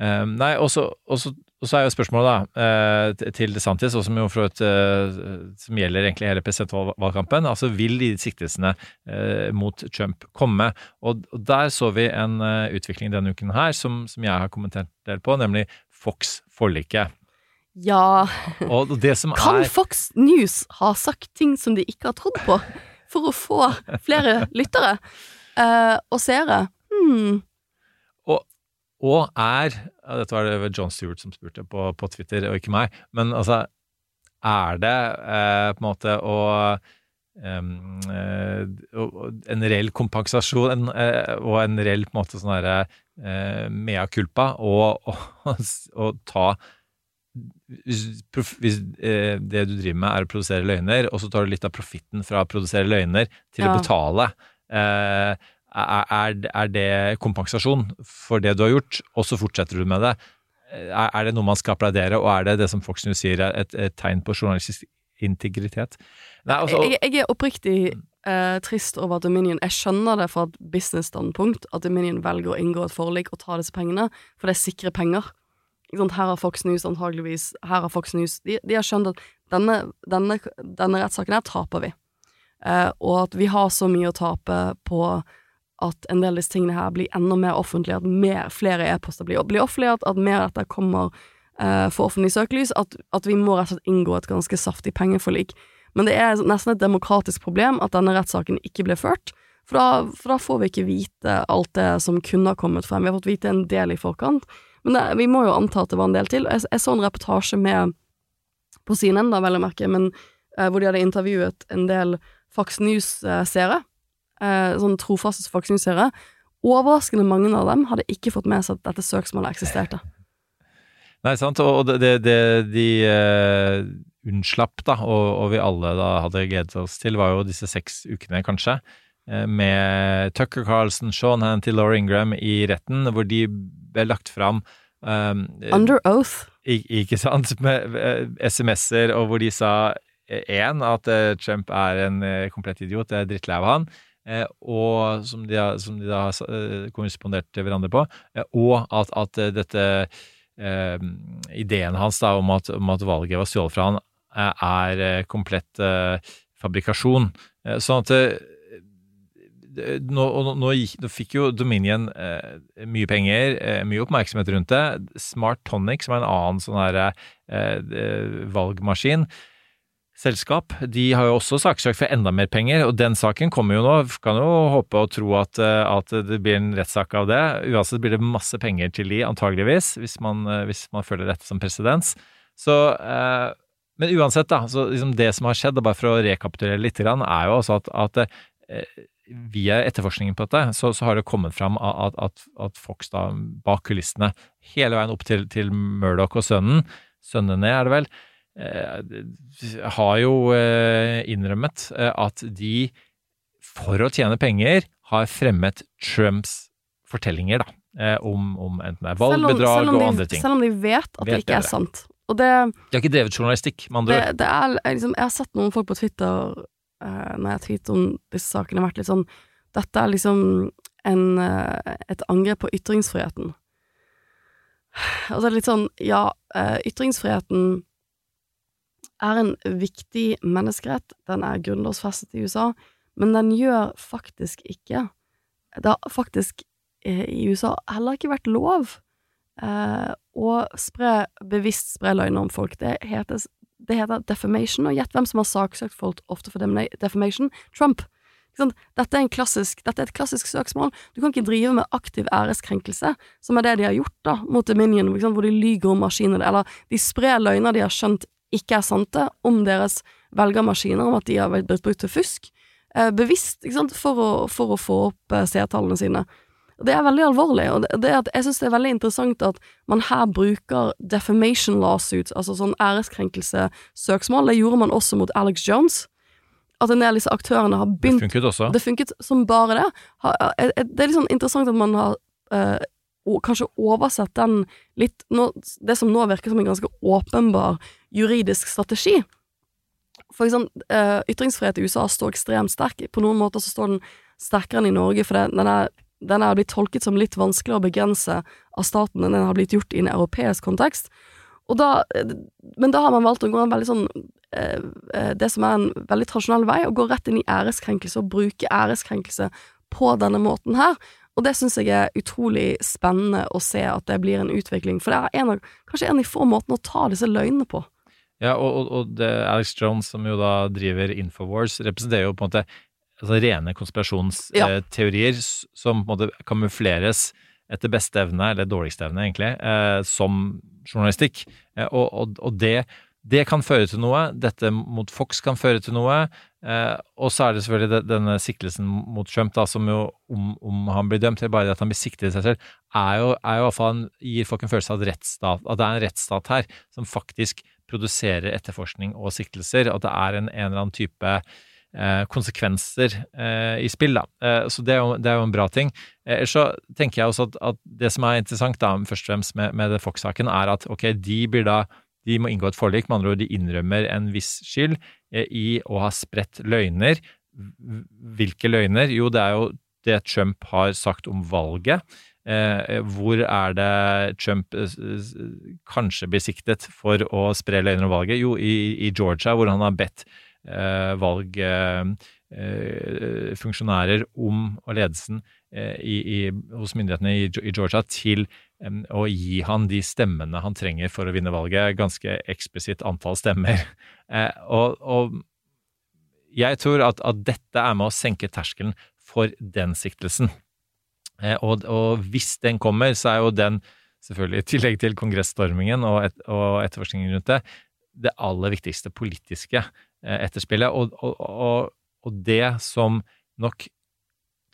Um, nei, og så er jo spørsmålet da, eh, til DeSantis, og som jo for et, som gjelder egentlig hele presidentvalgkampen, altså vil de siktelsene mot Trump komme? Og, og der så vi en utvikling denne uken her, som, som jeg har kommentert en del på, nemlig Fox-forliket. Ja Og det som Kan er Fox News ha sagt ting som de ikke har trodd på, for å få flere lyttere uh, og seere? Hmm. Og er Dette var det John Stewart som spurte på, på Twitter, og ikke meg. Men altså, er det eh, på en måte å um, uh, En reell kompensasjon en, uh, og en reell på en måte sånn derre mea culpa og, og, og ta hvis, eh, det du driver med er å produsere løgner, og så tar du litt av profitten fra å produsere løgner til Ja. å betale eh, er, det kompensasjon for det du har gjort, og så fortsetter du med det? Er, er det noe man skal applaudere, og er det det som Fox News sier er et, et tegn på journalistisk integritet? Nei, altså, jeg, jeg er oppriktig eh, trist over at Dominion Jeg skjønner det fra et business-standpunkt at Dominion velger å inngå et forlik og ta disse pengene, for det er sikre penger. Sant? Her har Fox News antageligvis Her har Fox News De, de har skjønt at denne, denne, denne rettssaken her taper vi. Eh, og at vi har så mye å tape på at en del av disse tingene her blir enda mer offentlige, at mer, flere e-poster blir, blir offentlige, at, at mer av dette kommer eh, for offentlig søkelys, at, at vi må rett og slett inngå et ganske saftig pengeforlik. Men det er nesten et demokratisk problem at denne rettssaken ikke ble ført. For da, for da får vi ikke vite alt det som kunne ha kommet frem. Vi har fått vite en del i forkant, men det, vi må jo anta at det var en del til. Jeg, jeg så en reportasje med på CNN, da, vel å merke, men eh, hvor de hadde intervjuet en del Fox News-seere. Eh, sånn trofaste Fox News-seere. Overraskende mange av dem hadde ikke fått med seg at dette søksmålet eksisterte. Nei, sant, og det, det, det de uh, unnslapp, da, og, og, vi alle da hadde gledet oss til, var jo disse seks ukene, kanskje, eh, med Tucker Carlson, Sean Hanty, Laura Ingram i retten, hvor de ble lagt fram um, Under oath. Ikke sant? Med eh, SMS-er, og hvor de sa én, eh, at Trump er en komplett idiot, det er drittlei av han. og som de, som de da har korrespondert hverandre på, og at, at dette eh, ideen hans da, om, at, om, at, valget var stjålet fra han, er komplett eh, fabrikasjon. sånn at nå, nå, nå, fikk jo Dominion eh, mye penger, eh, mye oppmerksomhet rundt det. Smart Tonic, som er en annen sånn her eh, valgmaskin, selskap, de har jo også saksøkt for enda mer penger, og den saken kommer jo nå. Kan jo håpe og tro at, eh, at det blir en rettssak av det. Uansett blir det masse penger til de, antageligvis, hvis man, eh, hvis man føler dette som presedens. Så eh, men uansett, da, så liksom det som har skjedd, bare for å rekapitulere litt, er jo også at, at via etterforskningen på dette, så, så har det kommet fram at, at, at, Fox da bak kulissene, hele veien opp til, til Murdoch og sønnen, sønnene er det vel, eh, har jo eh, innrømmet eh, at de, for å tjene penger, har fremmet Trumps fortellinger, da. Eh, om, om, enten det er valgbedrag og andre ting. Selv om de vet at vet det ikke er sant. Og det, de har ikke drevet journalistikk, med andre ord. Liksom, jeg har sett noen folk på Twitter uh, når jeg har om disse sakene, vært litt sånn Dette er liksom en, uh, et angrep på ytringsfriheten. Og så er det litt sånn Ja, uh, ytringsfriheten er en viktig menneskerett. Den er grunnlovsfestet i USA, men den gjør faktisk ikke Det har faktisk i USA heller ikke vært lov å spre, bevisst spre løgner om folk. Det heter det heter defamation, og gjett hvem som har saksøkt folk ofte for defamation? Trump. Dette er, klassisk, dette er, et klassisk søksmål. Du kan ikke drive med aktiv æreskrenkelse, som er det de har gjort da, mot Dominion, hvor de lyger om maskiner, eller de sprer løgner de har skjønt ikke er sante, om deres velgermaskiner, om at de har blitt brukt til fusk, eh, bevisst, for å, for, å, få opp eh, seertallene sine. Det er veldig alvorlig, og det, det jeg syns det er veldig interessant at man her bruker defamation lawsuits, altså sånn æreskrenkelse-søksmål. Det gjorde man også mot Alex Jones. At en del av disse aktørene har begynt Det funket også. Det funket som bare det. Det er litt sånn interessant at man har eh, kanskje oversett den litt Det som nå virker som en ganske åpenbar juridisk strategi. For eksempel, eh, ytringsfrihet i USA står ekstremt sterk. På noen måter så står den sterkere enn i Norge, for den er den er blitt tolket som litt vanskeligere å begrense av staten enn den har blitt gjort i en europeisk kontekst. Og da, men da har man valgt å gå en veldig sånn eh, eh, Det som er en veldig tradisjonell vei, å gå rett inn i æreskrenkelse og bruke æreskrenkelse på denne måten her. Og det syns jeg er utrolig spennende å se at det blir en utvikling, for det er en av, kanskje en av de få måtene å ta disse løgnene på. Ja, og, og det, Alex Jones, som jo da driver Infowars, representerer jo på en måte altså rene konspirasjonsteorier ja. som på en måte kamufleres etter beste evne, eller dårligste evne, egentlig, eh, som journalistikk. Eh, og, og, og det, det, kan føre til noe. Dette mot Fox kan føre til noe. Eh, og så er det selvfølgelig denne siktelsen mot Trump, da, som jo, om, om han blir dømt, eller bare det at han blir siktet i seg selv, er jo, er jo fall gir folk en følelse av at, at det er en rettsstat her som faktisk produserer etterforskning og siktelser. At det er en, en eller annen type konsekvenser eh, i spill. Da. Eh, så det er, jo, det er, jo, en bra ting. Ellers så tenker jeg også at, at, det som er interessant da, først og fremst med, med Fox-saken, er at ok, de blir da de må inngå et forlik, med andre ord de innrømmer en viss skyld i å ha spredt løgner. Hvilke løgner? Jo, det er jo det Trump har sagt om valget. Eh, hvor er det Trump eh, kanskje blir siktet for å spre løgner om valget? Jo, i, i Georgia, hvor han har bedt Eh, valgfunksjonærer eh, om og ledelsen eh, i, i, hos myndighetene i, i Georgia til å gi han de stemmene han trenger for å vinne valget. Ganske eksplisitt antall stemmer. og, og jeg tror at, at dette er med å senke terskelen for den siktelsen. Eh, og, og hvis den kommer, så er jo den, selvfølgelig i tillegg til kongressstormingen og, et, og etterforskningen rundt det, det aller viktigste politiske eh, etterspillet. Og, og, og, og, det som nok,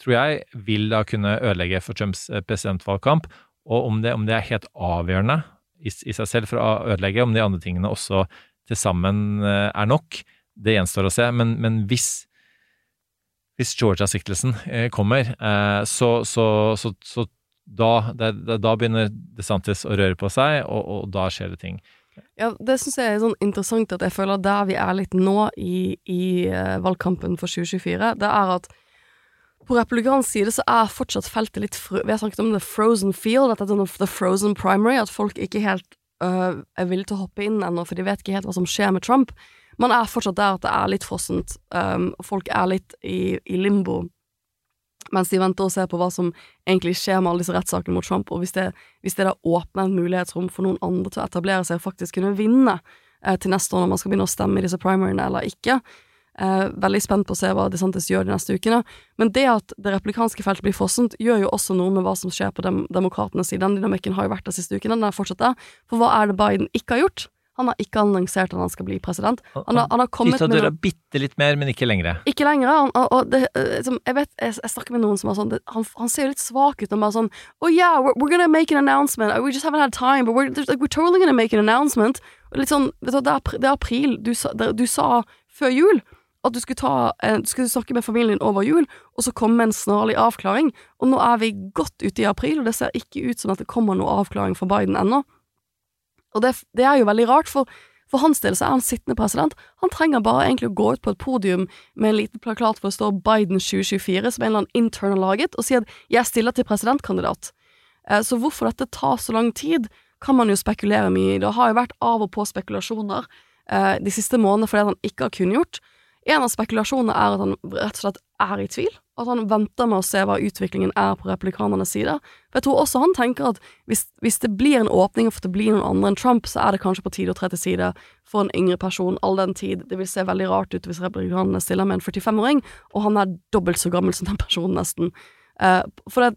tror jeg, vil da kunne ødelegge for Trumps eh, presidentvalgkamp, og om det, om det er helt avgjørende i, i, seg selv for å ødelegge, om de andre tingene også til sammen er nok, det gjenstår å se. Men, men hvis hvis Georgia-siktelsen eh, kommer, eh, så, så, så, så da, det, da, begynner DeSantis å røre på seg, og, og da skjer det ting. Ja, det syns jeg er sånn interessant at jeg føler der vi er litt nå i, i uh, valgkampen for 2024, det er at på republikansk side så er fortsatt feltet litt Vi har snakket om the frozen field, dette er sånn the frozen primary, at folk ikke helt øh, er villige til å hoppe inn ennå, for de vet ikke helt hva som skjer med Trump man er fortsatt der at det er litt frossent. Um, folk er litt i, i, limbo mens de venter og ser på hva som egentlig skjer med alle disse rettssakene mot Trump. Og hvis det, hvis det da åpner et mulighetsrom for noen andre til å etablere seg og faktisk kunne vinne eh, til neste år når man skal begynne å stemme i disse primariene eller ikke, Eh, veldig spent på å se hva DeSantis gjør de neste ukene. Men det at det replikanske feltet blir fossent, gjør jo også noe med hva som skjer på dem demokratenes side. Den dynamikken har jo vært der siste ukene, den er fortsatt der. For hva er det Biden ikke har gjort? Han har ikke annonsert at han skal bli president. Han har, han har kommet med døra bitte litt mer, men ikke lenger. Ikke lenger. Han, og, det, liksom, jeg vet, jeg, jeg, snakker med noen som er sånn han, han, ser jo litt svak ut. Og bare sånn Oh yeah, we're, we're gonna make an announcement. We just haven't had time, but we're, like, we're totally gonna make an announcement. litt sånn, vet du, det, er, det er april. Du sa, det, du sa før jul at du skulle, ta, eh, du skulle snakke med familien over jul, og så komme en snarlig avklaring. Og nå er vi godt ute i april, og det ser ikke ut som at det kommer noe avklaring fra Biden ennå. Og det, det, er jo veldig rart, for for hans del så er han sittende president. Han trenger bare egentlig å gå ut på et podium med en liten plakat hvor det står Biden 2024, som en eller annen intern har laget, og si at 'jeg stiller til presidentkandidat'. Eh, så hvorfor dette tar så lang tid, kan man jo spekulere mye i. Det har jo vært av og på spekulasjoner eh, de siste månedene fordi han ikke har kunngjort. En av spekulasjonene er at han rett og slett er i tvil. At han venter med å se hva utviklingen er på replikanernes side. For jeg tror også han tenker at hvis, hvis det blir en åpning for at det blir noen andre enn Trump, så er det kanskje på tide å tre til side for en yngre person all den tid. Det vil se veldig rart ut hvis replikanene stiller med en 45-åring, og han er dobbelt så gammel som den personen, nesten. Uh, det,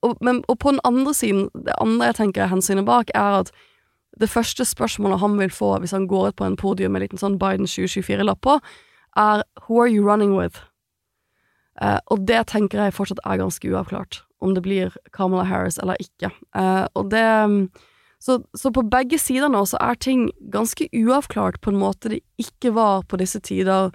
og, men, og på den andre siden, det andre jeg tenker er hensynet bak, er at det første spørsmålet han vil få hvis han går ut på en podium med en liten sånn Biden 2024-lapp på, er Who are you running with? Uh, og det tenker jeg fortsatt er ganske uavklart, om det blir Kamala Harris eller ikke. Uh, og det så, så, på begge sider nå så er ting ganske uavklart på en måte det ikke var på disse tider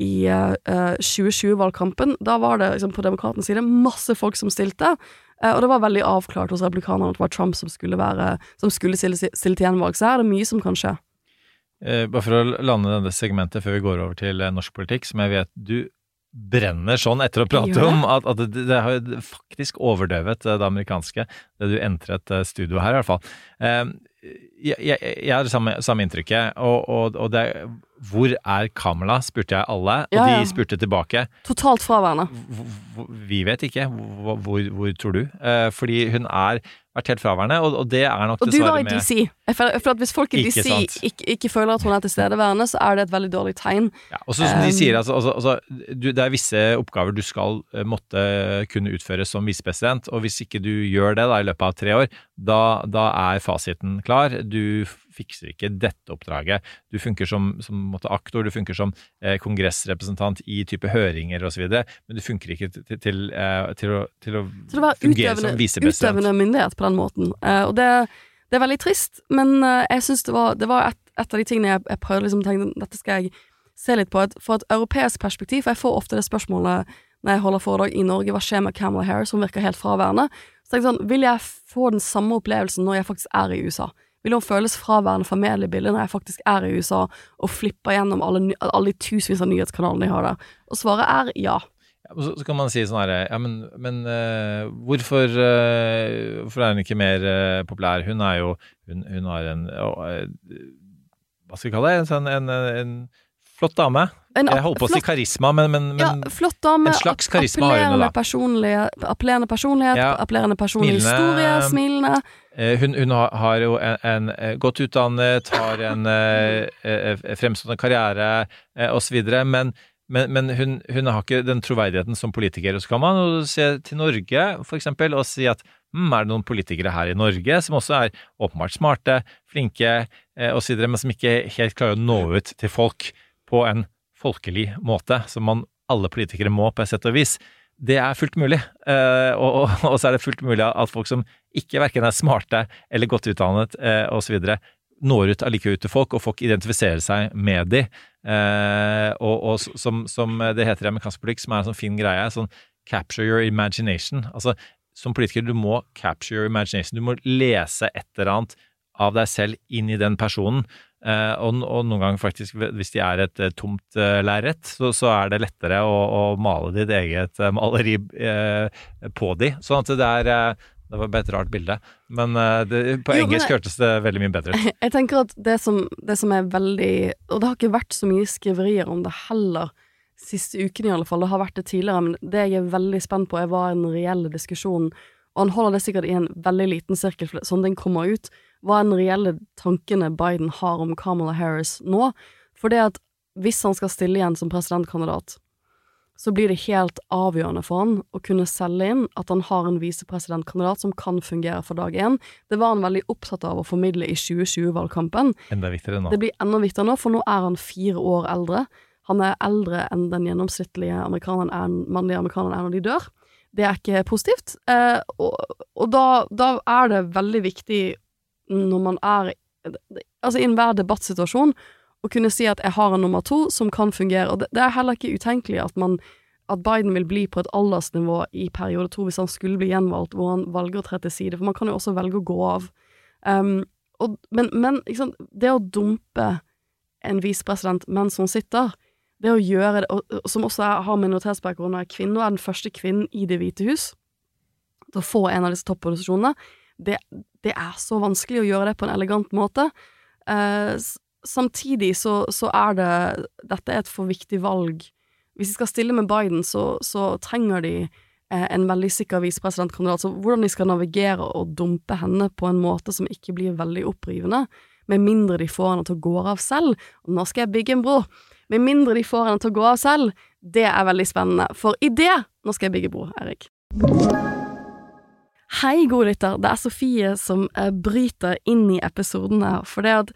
i uh, eh, 2020-valgkampen. Da var det liksom, på demokratenes side masse folk som stilte, og det var veldig avklart hos republikanerne at det var Trump som skulle, være, som skulle stille, stille til gjenvalg. Så her er det mye som kan skje. Bare for å lande dette segmentet før vi går over til norsk politikk, som jeg vet du brenner sånn etter å prate om at, at det, det, har faktisk overdøvet eh, det amerikanske, det du entret studio her, i hvert fall. Jeg, jeg, jeg har det samme, samme inntrykket, og, og, og det hvor er Kamala? spurte jeg alle, og ja, ja. de spurte tilbake. Totalt fraværende. Vi vet ikke. Hvor, hvor, hvor tror du? fordi hun er vært helt fraværende, og, og, det er nok dessverre med Og du var i DC. Jeg føler, at Hvis folk i DC ikke, ikke, føler at hun er tilstedeværende, så er det et veldig dårlig tegn. Ja, og så som um, de sier, altså, altså, altså du, Det er visse oppgaver du skal uh, måtte kunne utføre som visepresident, og hvis ikke du gjør det da i løpet av tre år, da, da er fasiten klar. Du fikser ikke dette oppdraget. Du funker som, som aktor, du funker som eh, kongressrepresentant i type høringer osv., men du funker ikke til, til, eh, til, å, til å, fungere som visepresident. Utøvende myndighet på den måten. Eh, og det, det, er veldig trist, men eh, jeg syns det var, det var et, et, av de tingene jeg, jeg prøvde liksom tenke dette skal jeg se litt på. Et, for et europeisk perspektiv, for jeg får ofte det spørsmålet når jeg holder foredrag i Norge, hva skjer med Camilla Harris, som virker helt fraværende. Så jeg sånn, vil jeg få den samme opplevelsen når jeg faktisk er i USA? Vil hun føles fraværende fra mediebildet når jeg faktisk er i USA og flipper gjennom alle, alle de tusenvis av nyhetskanalene de har der? Og svaret er ja. så, så, kan man si sånn herre Ja, men, men uh, hvorfor, uh, hvorfor, er hun ikke mer uh, populær? Hun er jo Hun, hun har en Hva skal vi kalle det? En, en, en flott dame. En, jeg holdt på å si karisma, men, men, men ja, flott dame, en slags karisma har hun da. Appellerende personlighet, ja, appellerende personlig historie, smilende. Eh, hun, hun, har jo en, en, eh, godt utdannet, har en eh, fremstående karriere osv., men, men, men hun, hun, har ikke den troverdigheten som politiker. Og så kan man jo se til Norge, for eksempel, og si at mm, er det noen politikere her i Norge som også er åpenbart smarte, flinke eh, osv., men som ikke helt klarer å nå ut til folk på en folkelig måte, som man, alle politikere må på et sett og vis. Det er fullt mulig, eh, og, og, og, så er det fullt mulig at folk som ikke verken er smarte eller godt utdannet eh, osv., når ut allikevel til folk, og folk identifiserer seg med de. Eh, og, og som, som, det heter i amerikansk politikk, som er en sånn fin greie, sånn capture your imagination. Altså, som politiker, du må capture your imagination. Du må lese et eller annet av deg selv inn i den personen. Eh, og, og, noen ganger faktisk, hvis de er et uh, tomt uh, lerret, så, så, er det lettere å, å male ditt eget maleri på de. Sånn at det er det var bare et rart bilde. Men det, på jo, engelsk hørtes det veldig mye bedre ut. Jeg tenker at det som, det som, er veldig Og det har ikke vært så mye skriverier om det heller, siste uken i alle fall. Det har vært det tidligere, men det jeg er veldig spent på, er hva en reelle diskusjon Og han holder det sikkert i en veldig liten sirkel, sånn den kommer ut. Hva er den reelle tankene Biden har om Kamala Harris nå? For det at hvis han skal stille igjen som presidentkandidat, så blir det helt avgjørende for han å kunne selge inn at han har en visepresidentkandidat som kan fungere for dag én. Det var han veldig opptatt av å formidle i 2020-valgkampen. Enda viktigere nå. Det blir enda viktigere nå, for nå er han fire år eldre. Han er eldre enn den gjennomsnittlige amerikaneren er, mannlige amerikaneren er når de dør. Det er ikke positivt. Eh, og, og da, da, er det veldig viktig når man er Altså i enhver debattsituasjon å kunne si at jeg har en nummer to som kan fungere. Og det, det er heller ikke utenkelig at, man, at Biden vil bli på et aldersnivå i periode to hvis han skulle bli gjenvalgt, hvor han velger å tre til side, for man kan jo også velge å gå av. Um, og, men, men det å dumpe en visepresident mens hun sitter, det å gjøre det, og, som også er, har minoritetsbakgrunn er kvinne, og er den første kvinnen i Det hvite hus til å få en av disse topposisjonene, det, det, er så vanskelig å gjøre det på en elegant måte. Eh, samtidig så, så, er det Dette er et for viktig valg. Hvis de skal stille med Biden, så, så trenger de eh, en veldig sikker visepresidentkandidat. Så hvordan de skal navigere og dumpe henne på en måte som ikke blir veldig opprivende, med mindre de får henne til å gå av selv nå skal jeg bygge en bro. Med mindre de får henne til å gå av selv, det er veldig spennende. For i det Nå skal jeg bygge bro, Erik. Hei, gode lytter. Det er Sofie som eh, bryter inn i episoden her. For det at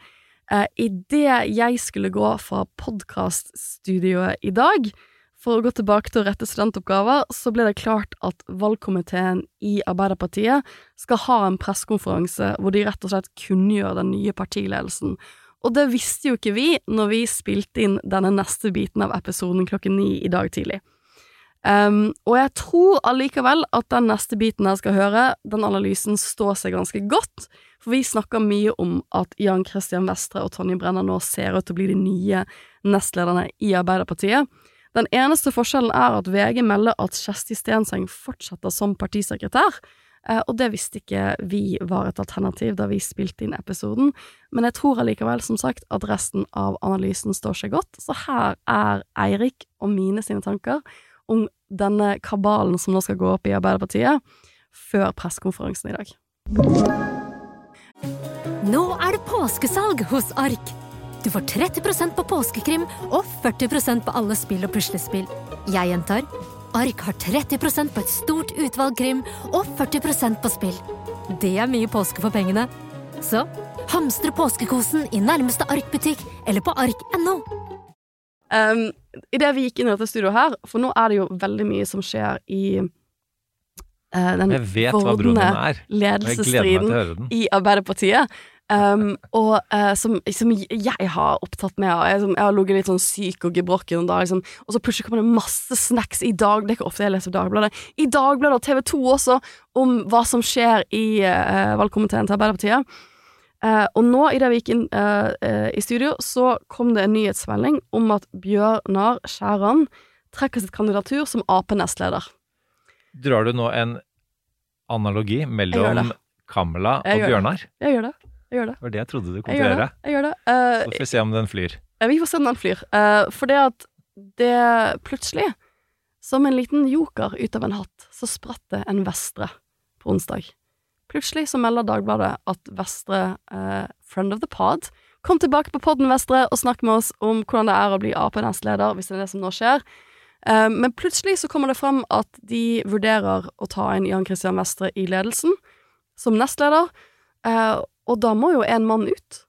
Eh, Idet jeg skulle gå fra podkaststudioet i dag for å gå tilbake til å rette studentoppgaver, så ble det klart at valgkomiteen i Arbeiderpartiet skal ha en pressekonferanse hvor de rett og slett kunngjør den nye partiledelsen. Og det visste jo ikke vi når vi spilte inn denne neste biten av episoden klokken ni i dag tidlig. Um, og jeg tror allikevel at den neste biten jeg skal høre, den analysen står seg ganske godt. For vi snakker mye om at Jan Christian Vestre og Tonje Brenna nå ser ut til å bli de nye nestlederne i Arbeiderpartiet. Den eneste forskjellen er at VG melder at Kjersti Stenseng fortsetter som partisekretær. Uh, og det visste ikke vi var et alternativ da vi spilte inn episoden, men jeg tror allikevel, som sagt, at resten av analysen står seg godt, så her er Eirik og mine sine tanker om denne kabalen som nå skal gå opp i Arbeiderpartiet, før pressekonferansen i dag. Nå er det påskesalg hos Ark! Du får 30% på påskekrim og 40% på alle spill og puslespill. Jeg gjentar Ark har 30% på et stort utvalg krim og 40% på spill. Det er mye påske for pengene. Så hamstre påskekosen i nærmeste Ark-butikk eller på ark.no. Um, Idet vi gikk inn i dette studioet her, for nå er det jo veldig mye som skjer i uh, den vordende ledelsesstriden i Arbeiderpartiet. Um, og uh, som, som, jeg har opptatt med Jeg, som, jeg har ligget litt sånn syk og gebrokken en dag, liksom, og så plutselig kommer det masse snacks i dag Det er ikke ofte jeg leser Dagbladet. I Dagbladet og TV 2 også, om hva som skjer i uh, valgkomiteen til Arbeiderpartiet. Uh, og nå, idet vi gikk inn uh, uh, i studio, så kom det en nyhetsmelding om at Bjørnar Skjæran trekker sitt kandidatur som Ap-nestleder. Drar du nå en analogi mellom Kamela og Bjørnar? Jeg gjør det. Jeg gjør det. Det var det jeg trodde du kom til å gjøre. Jeg gjør det. så får vi se om den flyr. vi får se om den flyr. for det at det plutselig, som en liten joker ut av en hatt, så spratt det en Vestre på onsdag. Plutselig så melder Dagbladet at Vestre, eh, friend of the pod, Kom tilbake på podden, Vestre, og snakk med oss om hvordan det er å bli Ap-nestleder, hvis det er det som nå skjer. Eh, men plutselig så kommer det frem at de vurderer å ta inn Jan Christian Vestre i ledelsen som nestleder, eh, og da må jo en mann ut,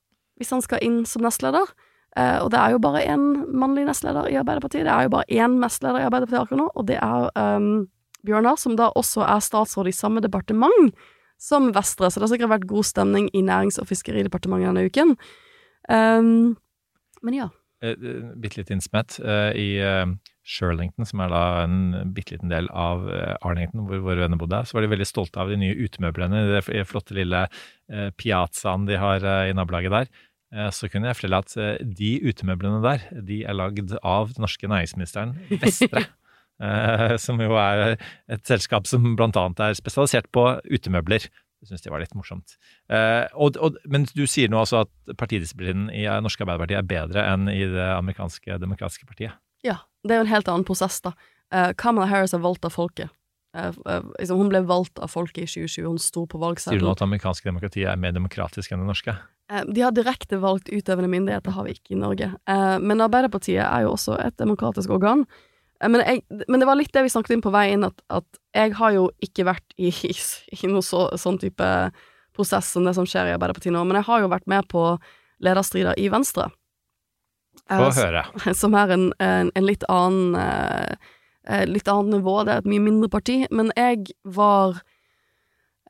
hvis han skal inn som nestleder. Eh, og det er jo bare én mannlig nestleder i Arbeiderpartiet. Det er jo bare én nestleder i Arbeiderpartiet akkurat nå, og det er um, Bjørnar, som da også er statsråd i samme departement som Vestre, så det har sikkert vært god stemning i Nærings- og fiskeridepartementet denne uken. Um, men ja. Eh, eh, bitte litt innsmett. Eh, I Shirlington, som er da en bitte liten del av Arlington, hvor våre venner bodde, så var de veldig stolte av de nye utemøblene i den flotte lille piazzaen de har i nabolaget der. Så kunne jeg fortelle at de utemøblene der, de er lagd av den norske næringsministeren Vestre. eh, Som jo er et selskap som blant annet er spesialisert på utemøbler. Det syns de var litt morsomt. Eh, og, og, men du sier nå altså at partidisiplinen i norske Arbeiderparti er bedre enn i det amerikanske demokratiske partiet. Ja, det er jo en helt annen prosess, da. Eh, Kamala Harris er valgt av folket. Eh, eh, liksom, hun ble valgt av folket i 2020, hun sto på Sier du nå at det amerikanske demokratiet er mer demokratisk enn det norske? Eh, de har direkte valgt utøvende myndigheter, det har vi ikke i Norge. Eh, men Arbeiderpartiet er jo også et demokratisk organ. Eh, men, jeg, men det var litt det vi snakket inn på vei inn, at, at jeg har jo ikke vært i, i, i noe så, sånn type prosess som det som skjer i Arbeiderpartiet nå, men jeg har jo vært med på lederstrider i Venstre. Eh, Få høre. som er en, en, en litt annen eh, eh, Litt annet nivå. Det er et mye mindre parti. Men jeg var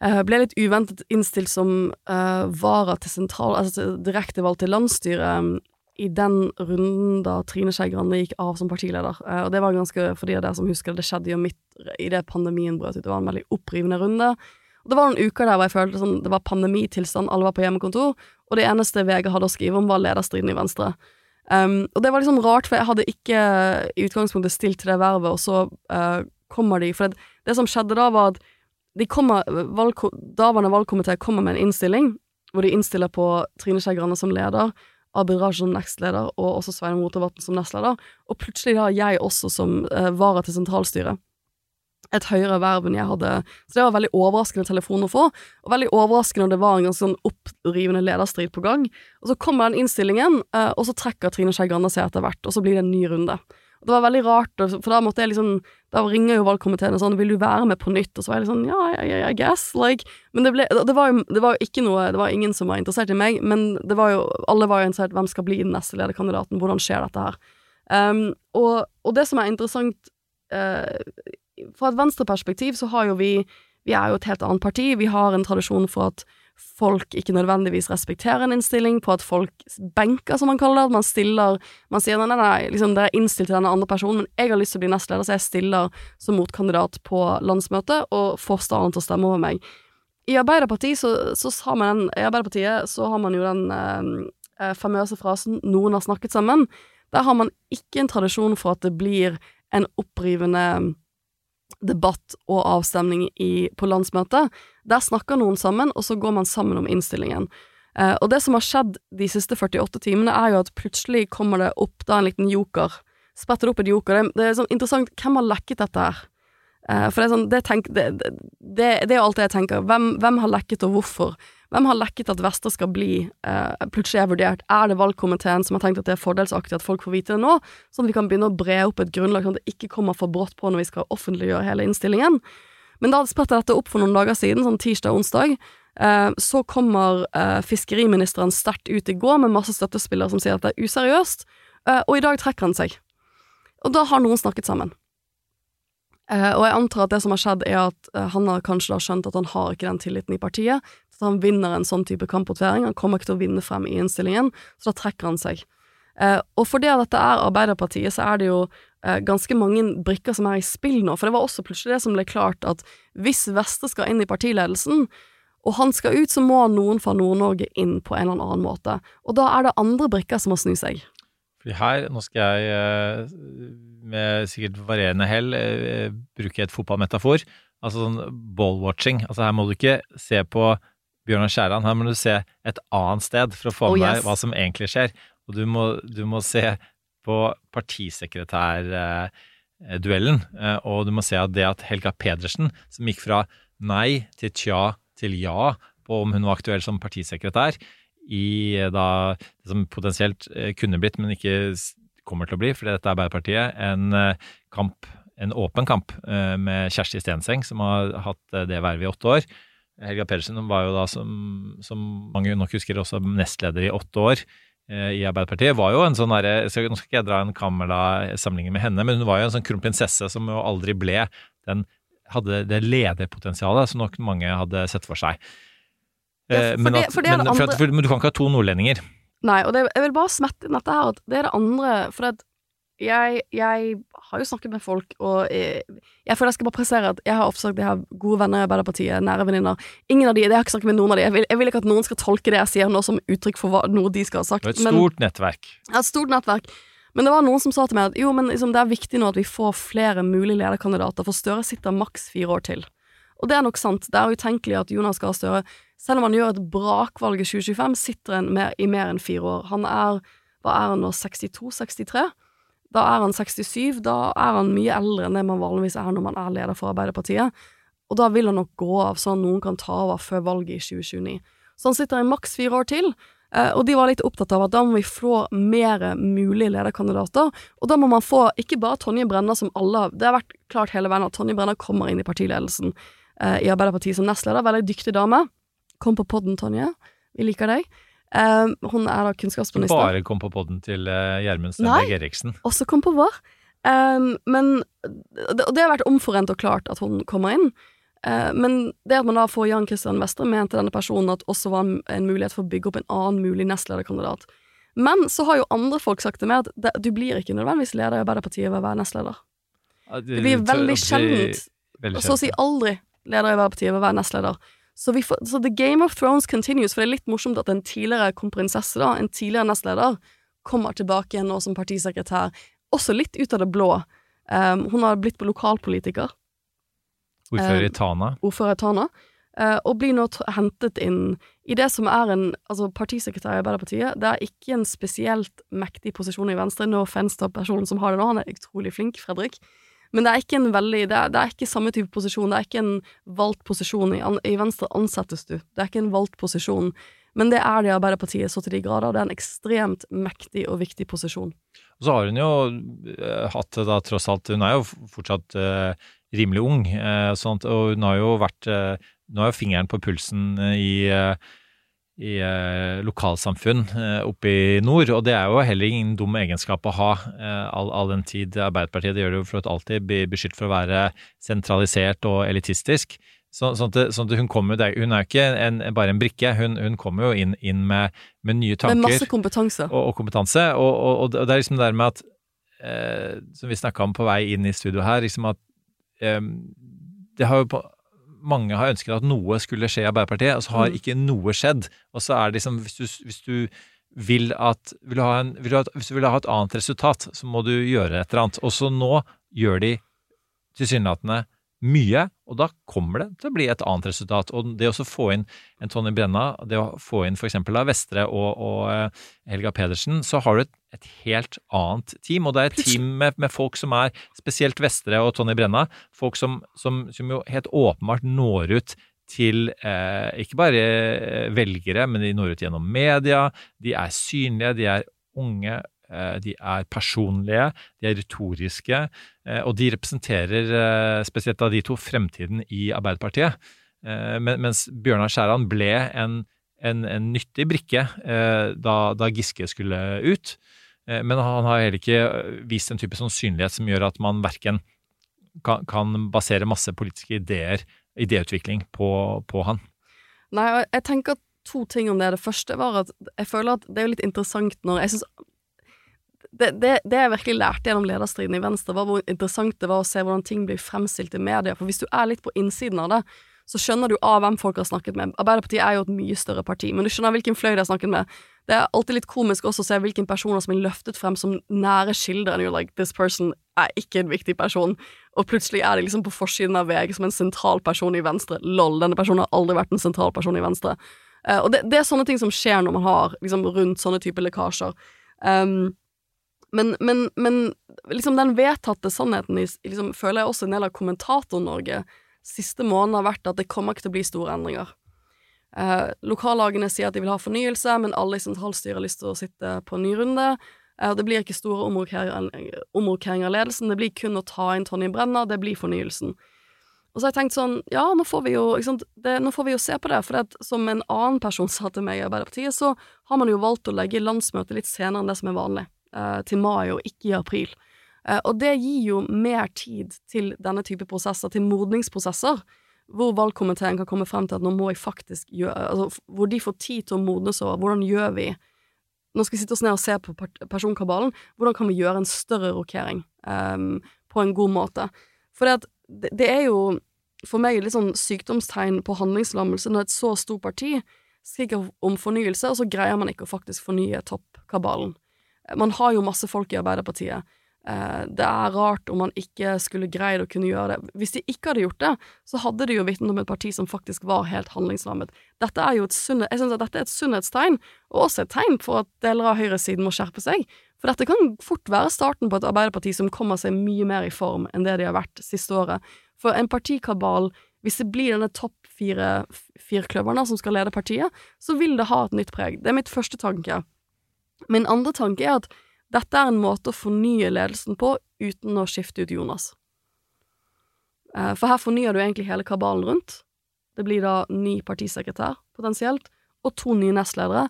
eh, Ble litt uventet innstilt som eh, vara til sentral... Altså direktevalgt til landsstyret i den runden da Trine Skei Grande gikk av som partileder. Eh, og det var ganske, for de av dere som husker det, det skjedde jo midt i det pandemien brøt ut. Det var en veldig opprivende runde. Og det var noen uker der hvor jeg følte sånn, det var pandemitilstand, alle var på hjemmekontor, og det eneste VG hadde å skrive om, var lederstriden i Venstre. Um, og det var liksom rart, for jeg hadde ikke i utgangspunktet stilt til det vervet, og så uh, kommer de For det, det som skjedde da, var at de kommer, valg, daværende valgkomité kommer med en innstilling, hvor de innstiller på Trine Skei Grande som leder, Abid Raja som nestleder, og også Sveinung Rotevatn som nestleder, og plutselig da jeg også som eh, vara til sentralstyret. Et høyere verv enn jeg hadde. Så det var veldig overraskende telefon å få, og veldig overraskende og det var en ganske sånn opprivende lederstrid på gang. Og så kommer den innstillingen, eh, og så trekker Trine Skei Grande seg etter hvert, og så blir det en ny runde. Og det var veldig rart, for da måtte jeg liksom Da ringer jo valgkomiteen og sånn 'Vil du være med på nytt?' Og så var jeg litt sånn Ja, I, I guess, like Men det ble Det var jo, det var jo ikke noe Det var ingen som var interessert i meg, men det var jo Alle var jo interessert hvem skal bli den neste lederkandidaten, hvordan skjer dette her? Um, og, og det som er interessant uh, Fra et venstreperspektiv så har jo vi Vi er jo et helt annet parti. Vi har en tradisjon for at folk ikke nødvendigvis respekterer en innstilling, på at folk benker, som man kaller det. At man stiller Man sier nei, nei, liksom dere er innstilt til denne andre personen, men jeg har lyst til å bli nestleder, så jeg stiller som motkandidat på landsmøtet og får staden til å stemme over meg. I Arbeiderpartiet så, så har man den, I Arbeiderpartiet så har man jo den eh, famøse frasen 'noen har snakket sammen'. Der har man ikke en tradisjon for at det blir en opprivende debatt og avstemning i, på landsmøtet. Der snakker noen sammen, og så går man sammen om innstillingen. Eh, og det som har skjedd de siste 48 timene, er jo at plutselig kommer det opp da en liten joker. Spretter opp en joker. Det, det er sånn interessant, hvem har lekket dette her? Eh, for det er sånn, det, tenk, det, det, er jo jeg tenker. Hvem, hvem har lekket, og hvorfor? Hvem har lekket at Vester skal bli eh, plutselig er vurdert? Er det valgkomiteen som har tenkt at det er fordelsaktig at folk får vite det nå, sånn at vi kan begynne å bre opp et grunnlag, sånn at det ikke kommer for brått på når vi skal offentliggjøre hele innstillingen? Men da spratt dette opp for noen dager siden, sånn tirsdag-onsdag. Eh, så kommer eh, fiskeriministeren sterkt ut i går med masse støttespillere som sier at det er useriøst, eh, og i dag trekker han seg. Og da har noen snakket sammen. Og jeg antar at det som har skjedd, er at han har kanskje da skjønt at han har ikke den tilliten i partiet, så han vinner en sånn type kampvotering. Han kommer ikke til å vinne frem i innstillingen, så da trekker han seg. Og fordi dette er Arbeiderpartiet, så er det jo ganske mange brikker som er i spill nå. For det var også plutselig det som ble klart, at hvis Vestre skal inn i partiledelsen, og han skal ut, så må noen fra Nord-Norge inn på en eller annen måte. Og da er det andre brikker som må snu seg. Fordi her, nå skal jeg eh, med sikkert varierende hell eh, bruke et fotballmetafor. Altså sånn ball-watching. Altså her må du ikke se på Bjørnar Skjæran, her må du se et annet sted for å få Oh, med yes. deg hva som egentlig skjer. Og du må, du må se på partisekretærduellen, eh, og du må se at det at Helga Pedersen, som gikk fra nei til tja til ja på om hun var aktuell som partisekretær, i eh, da det som potensielt eh, kunne blitt, men ikke kommer til å bli, fordi dette er Arbeiderpartiet, en kamp, en åpen kamp med Kjersti Stenseng, som har hatt det vervet i åtte år. Helga Pedersen var jo da, som, som mange nok husker, også nestleder i åtte år i Arbeiderpartiet. Var jo en sånn derre Nå skal ikke jeg dra en Kamela-sammenligning med henne, men hun var jo en sånn kronprinsesse som jo aldri ble den Hadde det lederpotensialet som nok mange hadde sett for seg. Ja, Eh, for men, det- for det men, det for at, for, men du kan ikke ha to nordlendinger. Nei, og det, jeg vil bare smette inn dette her, at det er det andre For det, jeg, jeg har jo snakket med folk, og jeg, jeg føler jeg skal bare pressere at jeg har oppsagt jeg har gode venner i Arbeiderpartiet, nære venninner. Ingen av de, jeg har ikke snakket med noen av de. Jeg vil, jeg vil ikke at noen skal tolke det jeg sier nå som uttrykk for hva, noe de skal ha sagt. Et men- stort nettverk. Ja, et stort nettverk. Men det var noen som sa til meg at jo, men liksom, det er viktig nå at vi får flere mulige lederkandidater, for Støre sitter maks fire år til. Og det er nok sant. Det er utenkelig at Jonas Gahr Støre, selv om han gjør et brakvalg i 2025, sitter en mer, i mer enn fire år. Han er hva er han nå, 62-63? Da er han 67. Da er han mye eldre enn det man vanligvis er når man er leder for Arbeiderpartiet. Og da vil han nok gå av, sånn at noen kan ta over før valget i 2029. Så han sitter i maks fire år til. Eh, og de var litt opptatt av at da må vi få mer mulige lederkandidater. Og da må man få ikke bare Tonje Brenna som alle Det har vært klart hele veien at Tonje Brenna kommer inn i partiledelsen eh, i Arbeiderpartiet som nestleder. Veldig dyktig dame. Kom på podden, Tonje. Vi liker deg. Eh, hun er da kunnskapsminister. Bare kom på podden til eh, Gjermund Nei. Stenberg Eriksen. Også kom på vår. Um, men det, og det har vært omforent og klart at hun kommer inn. Uh, men det at man da får Jan Christian Vestre, mente denne personen at også var en, mulighet for å bygge opp en annen mulig nestlederkandidat. Men så har jo andre folk sagt til meg at det, du blir ikke nødvendigvis leder i Arbeiderpartiet ved å være nestleder. Det blir veldig sjeldent, og så å si aldri, leder i Arbeiderpartiet ved å være nestleder. Så, vi får, så The Game of Thrones continues, for det er litt morsomt at en tidligere kronprinsesse, da, en tidligere nestleder, kommer tilbake igjen nå som partisekretær, også litt ut av det blå. Um, hun har blitt lokalpolitiker, Ordfører i Tana. ordfører i Tana, Uh, og blir nå hentet inn i det som er en altså partisekretær i Arbeiderpartiet. Det er ikke en spesielt mektig posisjon i Venstre. No offense til personen som har det nå, han er utrolig flink, Fredrik. Men det er ikke en veldig, det er, det er ikke samme type posisjon. Det er ikke en valgt posisjon. I, an, I Venstre ansettes du. Det er ikke en valgt posisjon. Men det er det Arbeiderpartiet så til de grader. Det er en ekstremt mektig og viktig posisjon. Og så har hun jo eh, hatt da tross alt Hun er jo fortsatt eh, rimelig ung, eh, sånt, og hun har jo vært eh, Nå har jo fingeren på pulsen eh, i eh, i eh, lokalsamfunn eh, oppe i nord, og det er jo heller ingen dum egenskap å ha eh, all, all den tid Arbeiderpartiet det gjør det jo for at alltid blir beskyldt for å være sentralisert og elitistisk. Så, sånn, at, sånn at hun kommer, det er- hun er jo ikke en, bare en brikke, hun, hun kommer jo inn, inn med, med nye tanker Med masse kompetanse. og, og kompetanse. Og, og, og det er liksom det der med at eh, Som vi snakka om på vei inn i studio her, liksom at eh, det har jo på, mange har ønsket at noe skulle skje i Arbeiderpartiet, og så har Mm. ikke noe skjedd. Og så er det liksom Hvis du, hvis du vil at vil du ha en, vil du Hvis du vil ha et annet resultat, så må du gjøre et eller annet. Og så nå gjør de tilsynelatende mye, og da kommer det til å bli et annet resultat. Og det å få inn en Tonje Brenna, det å få inn f.eks. Vestre og, og eh, Helga Pedersen, så har du et, et helt annet team. Og det er et team med, med folk som er spesielt Vestre og Tonje Brenna, folk som, som, som jo helt åpenbart når ut til eh, ikke bare eh, velgere, men de når ut gjennom media. De er synlige, de er unge, de er personlige, de er retoriske, eh, og de representerer, eh, spesielt av de to, fremtiden i Arbeiderpartiet. Eh, Mens Bjørnar Skjæran ble en, en, en nyttig brikke eh, da, da Giske skulle ut. Eh, Men han har heller ikke eh, vist en type sånn synlighet som gjør at man verken kan, kan basere masse politiske ideer, idéutvikling, på, på han. Nei, og jeg tenker to ting om det. Det første var at jeg føler at det er litt interessant når Jeg synes det, det, det jeg virkelig lærte gjennom lederstriden i Venstre, var hvor interessant det var å se hvordan ting blir fremstilt i media. For hvis du er litt på innsiden av det, så skjønner du av hvem folk har snakket med. Arbeiderpartiet er jo et mye større parti, men du skjønner hvilken fløy de har snakket med. Det er alltid litt komisk også å se hvilke personer som er løftet frem som nære kilder, and you're like, this person er ikke en viktig person, og plutselig er de liksom på forsiden av VG som en sentral person i Venstre. Lol, denne personen har aldri vært en sentral person i Venstre. Uh, og det, det er sånne ting som skjer når man har liksom rundt sånne typer lekkasjer. Um, men, men, men liksom den vedtatte sannheten liksom, føler jeg også en del av Kommentator-Norge siste måneden har vært at det kommer ikke til å bli store endringer. Eh, lokallagene sier at de vil ha fornyelse, men alle i sentralstyret har lyst til å sitte på ny runde. Eh, det blir ikke store omrokeringer av ledelsen, det blir kun å ta inn Tonje Brenna, det blir fornyelsen. Og så har jeg tenkt sånn, ja, nå får vi jo, det, nå får vi jo se på det, for det, som en annen person sa til meg i Arbeiderpartiet, så har man jo valgt å legge landsmøtet litt senere enn det som er vanlig, til mai og ikke i april. Eh, og det gir jo mer tid til denne type prosesser, til modningsprosesser, hvor valgkomiteen kan komme frem til at nå må jeg faktisk gjøre altså, Hvor de får tid til å modnes over hvordan gjør vi Nå skal vi sitte oss ned og se på personkabalen. Hvordan kan vi gjøre en større rokering um, på en god måte? For det, det er jo for meg litt sånn sykdomstegn på handlingslammelse når et så stort parti skriker om fornyelse, og så greier man ikke å faktisk fornye toppkabalen. Man har jo masse folk i Arbeiderpartiet Eh, det er rart om man ikke skulle greid å kunne gjøre det. Hvis de ikke hadde gjort det, så hadde de jo vitnet om et parti som faktisk var helt handlingslammet. Dette er jo et sunnhet, jeg synes at dette er et sunnhetstegn, og også et tegn for at deler av høyresiden må skjerpe seg. For dette kan fort være starten på et Arbeiderparti som kommer seg mye mer i form enn det de har vært siste året. For en partikabal, hvis det blir denne topp fire firkløverne som skal lede partiet, så vil det ha et nytt preg. Det er mitt første tanke. Min andre tanke er at dette er en måte å fornye ledelsen på uten å skifte ut Jonas. Eh, for her fornyer du egentlig hele kabalen rundt. Det blir da ny partisekretær, potensielt, og to nye nestledere,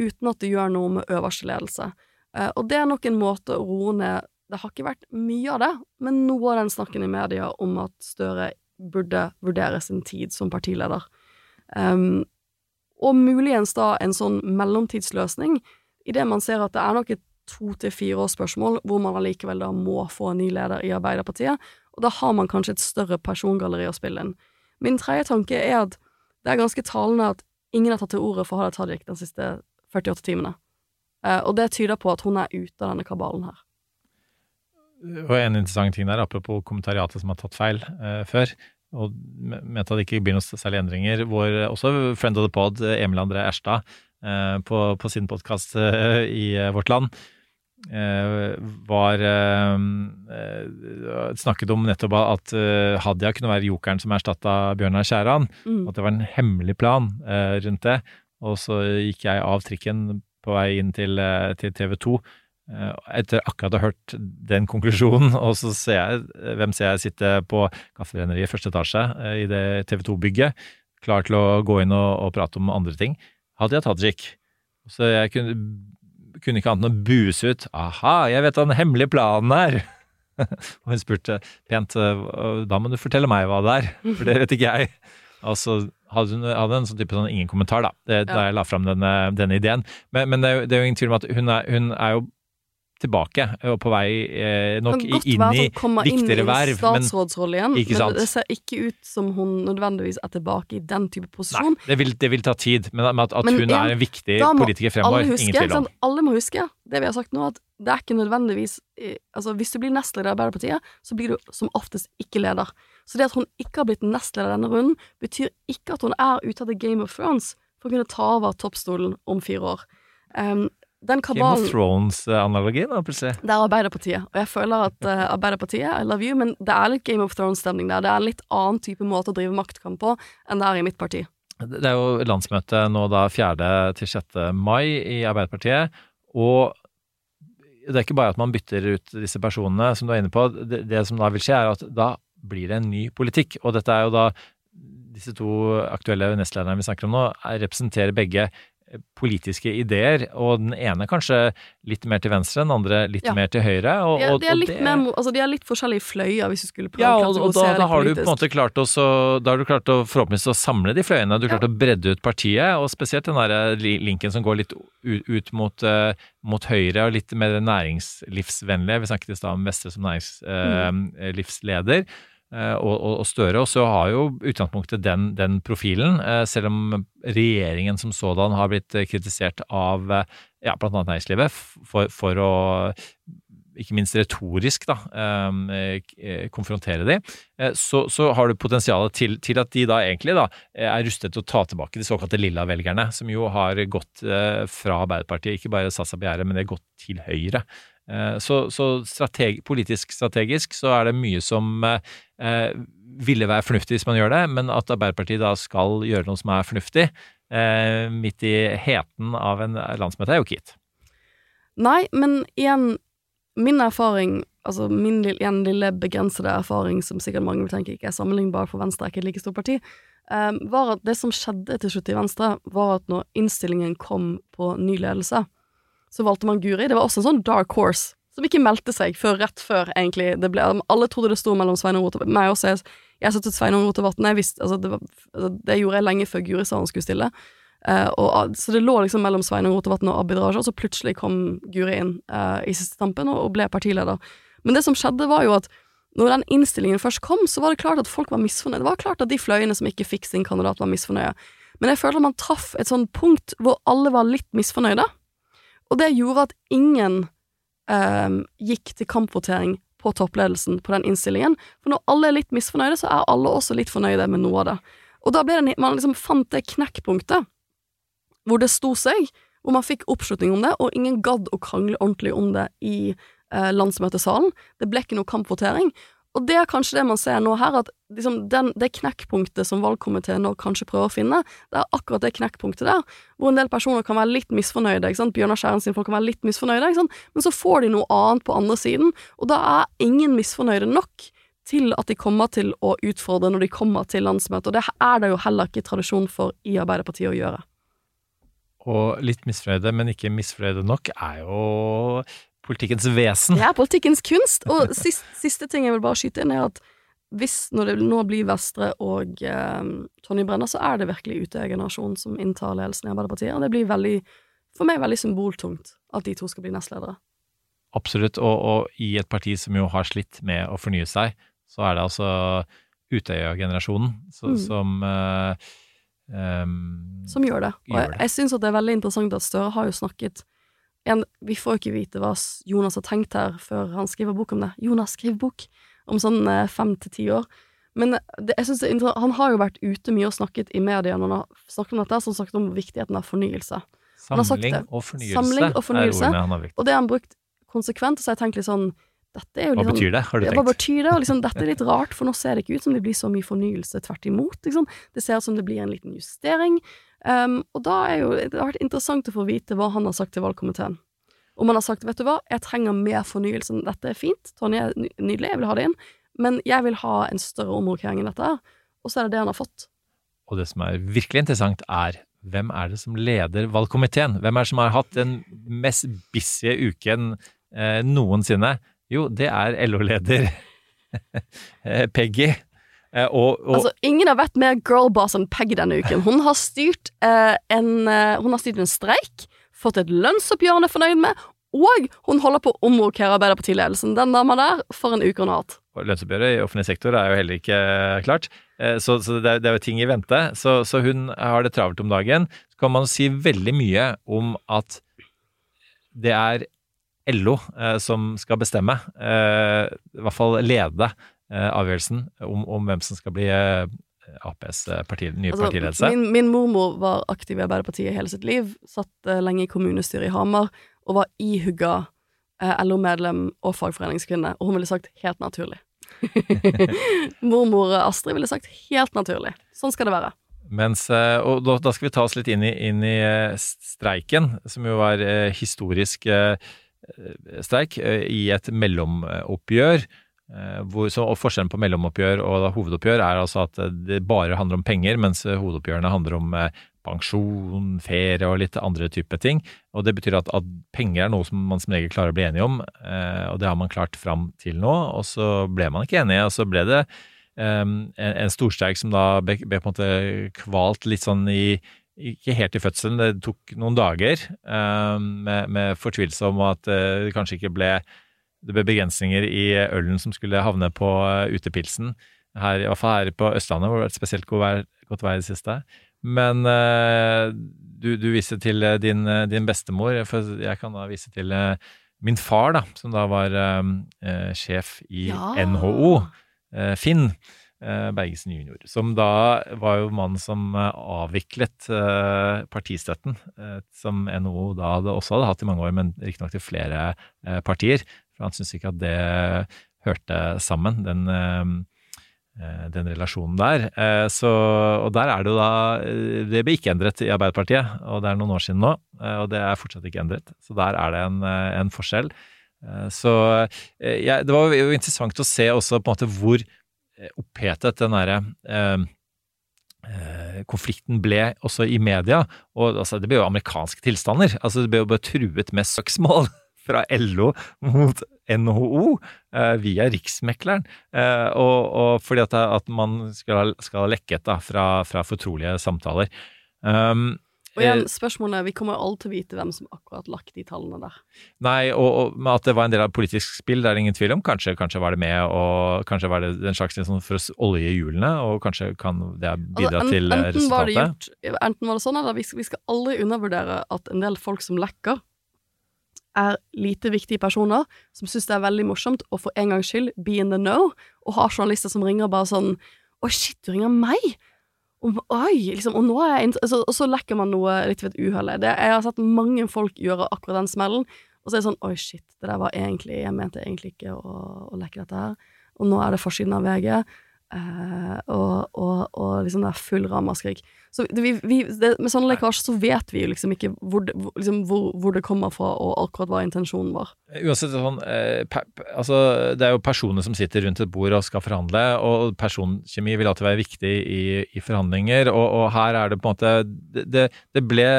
uten at det gjør noe med øverste ledelse. Eh, og det er nok en måte å roe ned Det har ikke vært mye av det, men noe av den snakken i media om at Støre burde vurdere sin tid som partileder. Um, og muligens da en sånn mellomtidsløsning, idet man ser at det er nok et to til fire års spørsmål, hvor man allikevel da må få en ny leder i Arbeiderpartiet, og da har man kanskje et større persongalleri å spille inn. Min tredje tanke er at det er ganske talende at ingen har tatt til orde for Hadia Tajik de siste 48 timene, eh, og det tyder på at hun er ute av denne kabalen her. Og en interessant ting der, apropos kommentariatet som har tatt feil eh, før, og mente at det ikke blir noen særlige endringer, hvor også friend of the pod, Emil André Erstad, på, på, sin podkast eh, i eh, Vårt Land, Eh, var eh, eh, snakket om nettopp at Hadia kunne være jokeren som erstatta Bjørnar Skjæran. Mm. At det var en hemmelig plan rundt det. Og så gikk jeg av trikken på vei inn til, til TV 2 etter akkurat å ha hørt den konklusjonen, og så ser jeg hvem ser jeg sitte på Kaffebrenneriet første etasje i det TV 2-bygget, klar til å gå inn og, og prate om andre ting. Hadia Tajik. Så jeg kunne kunne ikke annet enn å buse ut 'aha, jeg vet hva den hemmelige planen er'. og hun spurte pent 'da må du fortelle meg hva det er', for det vet ikke jeg. Og så hadde hun hadde en sånn type sånn ingen kommentar, da, det, ja. da jeg la fram denne, denne ideen. Men, men det, er jo, det, er jo, ingen tvil om at hun er, hun er jo tilbake og på vei eh, nok inn i viktigere verv. Statsrådsrolle igjen, men det ser ikke ut som hun nødvendigvis er tilbake i den type posisjon. Nei, det vil, det vil ta tid, men at, at men, hun en, er en viktig politiker fremover, huske, ingen tvil om. Alle må huske det vi har sagt nå, at det er ikke nødvendigvis eh, Altså, hvis du blir nestleder i Arbeiderpartiet, så blir du som oftest ikke leder. Så det at hun ikke har blitt nestleder denne runden, betyr ikke at hun er ute av The Game of Thrones for å kunne ta over toppstolen om fire år. Um, den kabalen Game of Thrones-analogien, da, plutselig. Det er Arbeiderpartiet, og jeg føler at uh, Arbeiderpartiet, I love you, men det er litt Game of Thrones-stemning der. Det er en litt annen type måte å drive maktkamp på enn det er i mitt parti. Det er jo landsmøte nå da 4. til 6. mai i Arbeiderpartiet, og det er ikke bare at man bytter ut disse personene, som du er inne på. Det, det som da vil skje, er at da blir det en ny politikk, og dette er jo da disse to aktuelle nestlederne vi snakker om nå, representerer begge politiske ideer, og den ene kanskje litt mer til venstre, den andre litt ja. mer til høyre. Og, er, de, er litt det... mer, altså de er litt forskjellige fløyer, hvis du skulle prøve ja, og, og da, da, har du på en måte klart å, da har du klart å forhåpentligvis å samle de fløyene. Du har klart ja. å bredde ut partiet, og spesielt den der eh, linken som går litt ut, mot, uh, mot, høyre, og litt mer næringslivsvennlige. Vi snakket i stad om Vestre som næringslivsleder. Mm. Eh, og, og, Støre. Og så har jo utgangspunktet den, den profilen, eh, selv om regjeringen som sådan har blitt kritisert av eh, ja, bl.a. næringslivet for, for, å ikke minst retorisk da, konfrontere de, så, så har du potensialet til, til, at de da egentlig da er rustet til å ta tilbake de såkalte lilla-velgerne, som jo har gått fra Arbeiderpartiet, ikke bare på gjerdet, men de har gått til Høyre. Eh, så, så strateg, politisk strategisk så er det mye som eh, ville være fornuftig hvis man gjør det, men at Arbeiderpartiet da skal gjøre noe som er fornuftig, eh, midt i heten av en landsmøte, er jo ikke. Nei, men igjen, min erfaring, altså min lille, igjen lille begrensede erfaring, som sikkert mange vil tenke ikke er sammenlignbar, for Venstre er ikke et like stort parti, eh, var at det som skjedde til slutt i Venstre, var at når innstillingen kom på ny ledelse, så valgte man Guri. Det var også en sånn dark horse, som ikke meldte seg før rett før, egentlig. Det ble, alle trodde det sto mellom Sveinung Rotevatn Meg også, jeg, jeg støttet Sveinung Rotevatn. Altså, det, var, altså, det gjorde jeg lenge før Guri sa han skulle stille. Uh, og, så det lå liksom mellom Sveinung Rotevatn og Abid Raja, og så plutselig kom Guri inn uh, i siste tampen og, og ble partileder. Men det som skjedde, var jo at når den innstillingen først kom, så var det klart at folk var misfornøyde. Det var klart at de fløyene som ikke fikk sin kandidat, var misfornøyde. Men jeg føler man traff et sånn punkt hvor alle var litt misfornøyde. Og det gjorde at ingen um, gikk til kampvotering på toppledelsen på den innstillingen. For når alle er litt misfornøyde, så er alle også litt fornøyde med noe av det. Og da ble det, man liksom fant det knekkpunktet hvor det sto seg, hvor man fikk oppslutning om det, og ingen gadd å krangle ordentlig om det i eh, landsmøtesalen. Det ble ikke noe kampvotering. Og det er kanskje det man ser nå her, at liksom den, det knekkpunktet som valgkomiteen nå kanskje prøver å finne, det er akkurat det knekkpunktet der, hvor en del personer kan være litt misfornøyde. ikke sant? Bjørnar Skjæren sin folk kan være litt misfornøyde, ikke sant? men så får de noe annet på andre siden, og da er ingen misfornøyde nok til at de kommer til å utfordre når de kommer til landsmøtet, og det er det jo heller ikke tradisjon for i Arbeiderpartiet å gjøre. Og litt misfornøyde, men ikke misfornøyde nok, er jo politikkens vesen. Er politikkens kunst. Og siste, siste ting jeg vil bare skyte inn, er at hvis, når det nå blir Vestre og eh, Tonje Brenna, så er det virkelig Utøya-generasjonen som inntar ledelsen i Arbeiderpartiet. Og det blir veldig, for meg veldig symboltungt at de to skal bli nestledere. Absolutt, og, og, i et parti som jo har slitt med å fornye seg, så er det altså Utøya-generasjonen mm. som eh, um, Som gjør det. Og jeg, jeg syns det er veldig interessant at Støre har jo snakket en, Vi får jo ikke vite hva Jonas har tenkt her før han skriver bok om det. Jonas skriver bok om sånn eh, fem til ti år. Men det, jeg synes det er interessant, han har jo vært ute mye og snakket i media når han har snakket om dette, som snakket om viktigheten av fornyelse. Samling og fornyelse, Samling og fornyelse er ordene han har brukt. Og det har han brukt konsekvent, så jeg tenkt litt sånn dette er jo Hva betyr sånn, det, har du tenkt? Hva betyr det? Og liksom, dette er litt rart, for nå ser det ikke ut som det blir så mye fornyelse. Tvert imot. Liksom. Det ser ut som det blir en liten justering. Um, og da er jo, det har vært interessant å få vite hva han har sagt til valgkomiteen. Om han har sagt vet du hva, jeg trenger mer fornyelse, dette er fint, Tonje er nydelig, jeg vil ha det inn, men jeg vil ha en større omrokering enn dette. Og så er det det han har fått. Og det som er virkelig interessant, er hvem er det som leder valgkomiteen? Hvem er det som har hatt den mest busy uken eh, noensinne? Jo, det er LO-leder eh, Peggy. Eh, og, og, Altså, ingen har vært mer girlboss enn Peggy denne uken. Hun har styrt, eh, en, eh, hun har styrt en streik, fått et lønnsoppgjør hun er fornøyd med, og hun holder på å omrokere Arbeiderpartiledelsen. Den dama der, for en uke hun har hatt. lønnsoppgjøret i offentlig sektor er jo heller ikke klart. Eh, Så, så det, er, det er jo ting i vente. Så, så hun har det travelt om dagen. Så kan man si veldig mye om at det er LO eh, som skal bestemme, eh, i hvert fall lede avgjørelsen om, om hvem som skal bli eh, Aps parti, nye Altså, partiledelse. min, min mormor var aktiv i Arbeiderpartiet hele sitt liv, satt eh, lenge i kommunestyret i Hamar, og var ihugga eh, LO-medlem og fagforeningskvinne, og hun ville sagt helt naturlig. Mormor Astrid ville sagt helt naturlig. Sånn skal det være. Mens, eh, og da, da skal vi ta oss litt inn i, inn i eh, streiken, som jo var eh, historisk eh, streik eh, i et mellomoppgjør. Eh, Hvor, så, og Forskjellen på mellomoppgjør og hovedoppgjør er altså at eh, det bare handler om penger, mens eh, hovedoppgjørene handler om pensjon, ferie og litt andre type ting. Og Det betyr at, at penger er noe som man som regel klarer å bli enige om, eh, og det har man klart fram til nå. Og så ble man ikke enige, og så ble det eh, en, en storstreik som da ble, ble på en måte kvalt litt sånn i ikke helt i fødselen, det tok noen dager eh, med, med fortvilelse om at det kanskje ikke ble det ble begrensninger i ølen som skulle havne på uh, utepilsen. Her, I hvert fall her på Østlandet, hvor det har vært spesielt godt vær, godt vær i det siste. Men uh, du, du viste til uh, din, din bestemor, for jeg kan da vise til min far, da, som da var sjef i Ja. NHO, Finn. Bergesen junior, som da var jo mannen som avviklet partistøtten, som NHO da hadde, også hadde hatt i mange år, men riktignok til flere partier. For han syntes ikke at det hørte sammen, den uh, eh, den relasjonen der. Eh, så, og der er det jo da eh, Det ble ikke endret i Arbeiderpartiet, og det er noen år siden nå. eh, Og det er fortsatt ikke endret. Så der er det en, eh, en forskjell. Eh, Så ja, det var jo interessant å se også på en måte hvor eh, opphetet den derre eh, eh, konflikten ble også i media. Og altså, det ble jo amerikanske tilstander. Altså, det ble jo bare truet med søksmål fra LO mot NHO eh, via Riksmekleren. Eh, og, og fordi at, at man skal, skal ha lekket da, fra, fra fortrolige samtaler. Um, Og igjen, spørsmålet er, vi kommer jo alle til å vite hvem som akkurat lagt de tallene der. Nei, og, og at det var en del av politisk spill, det er det ingen tvil om. Kanskje, kanskje var det med, og kanskje var det en slags liksom, for å olje hjulene, og kanskje kan det bidra Altså, en- til enten enten var det gjort, enten var det sånn, eller vi vi skal aldri undervurdere at en del folk som lekker, er lite viktige personer som syns det er veldig morsomt å for en gangs skyld be in the know, og har journalister som ringer bare sånn Oi, shit, du ringer meg? Og, oi, liksom, og nå er jeg altså, Og så lekker man noe litt ved et uhell. Jeg har sett mange folk gjøre akkurat den smellen, og så er det sånn Oi, shit, det der var egentlig Jeg mente egentlig ikke å, å lekke dette her. Og nå er det forsiden av VG. eh, og, og, og liksom det er full ramaskrik. Så vi, vi, det, med sånne lekkasjer så vet vi liksom ikke hvor det, liksom hvor, hvor det kommer fra, og akkurat hva intensjonen var. Uansett sånn, eh, pe, pe, altså, det er jo personer som sitter rundt et bord og skal forhandle, og personkjemi vil alltid være viktig i, i forhandlinger, og, og her er det på en måte Det, det, det ble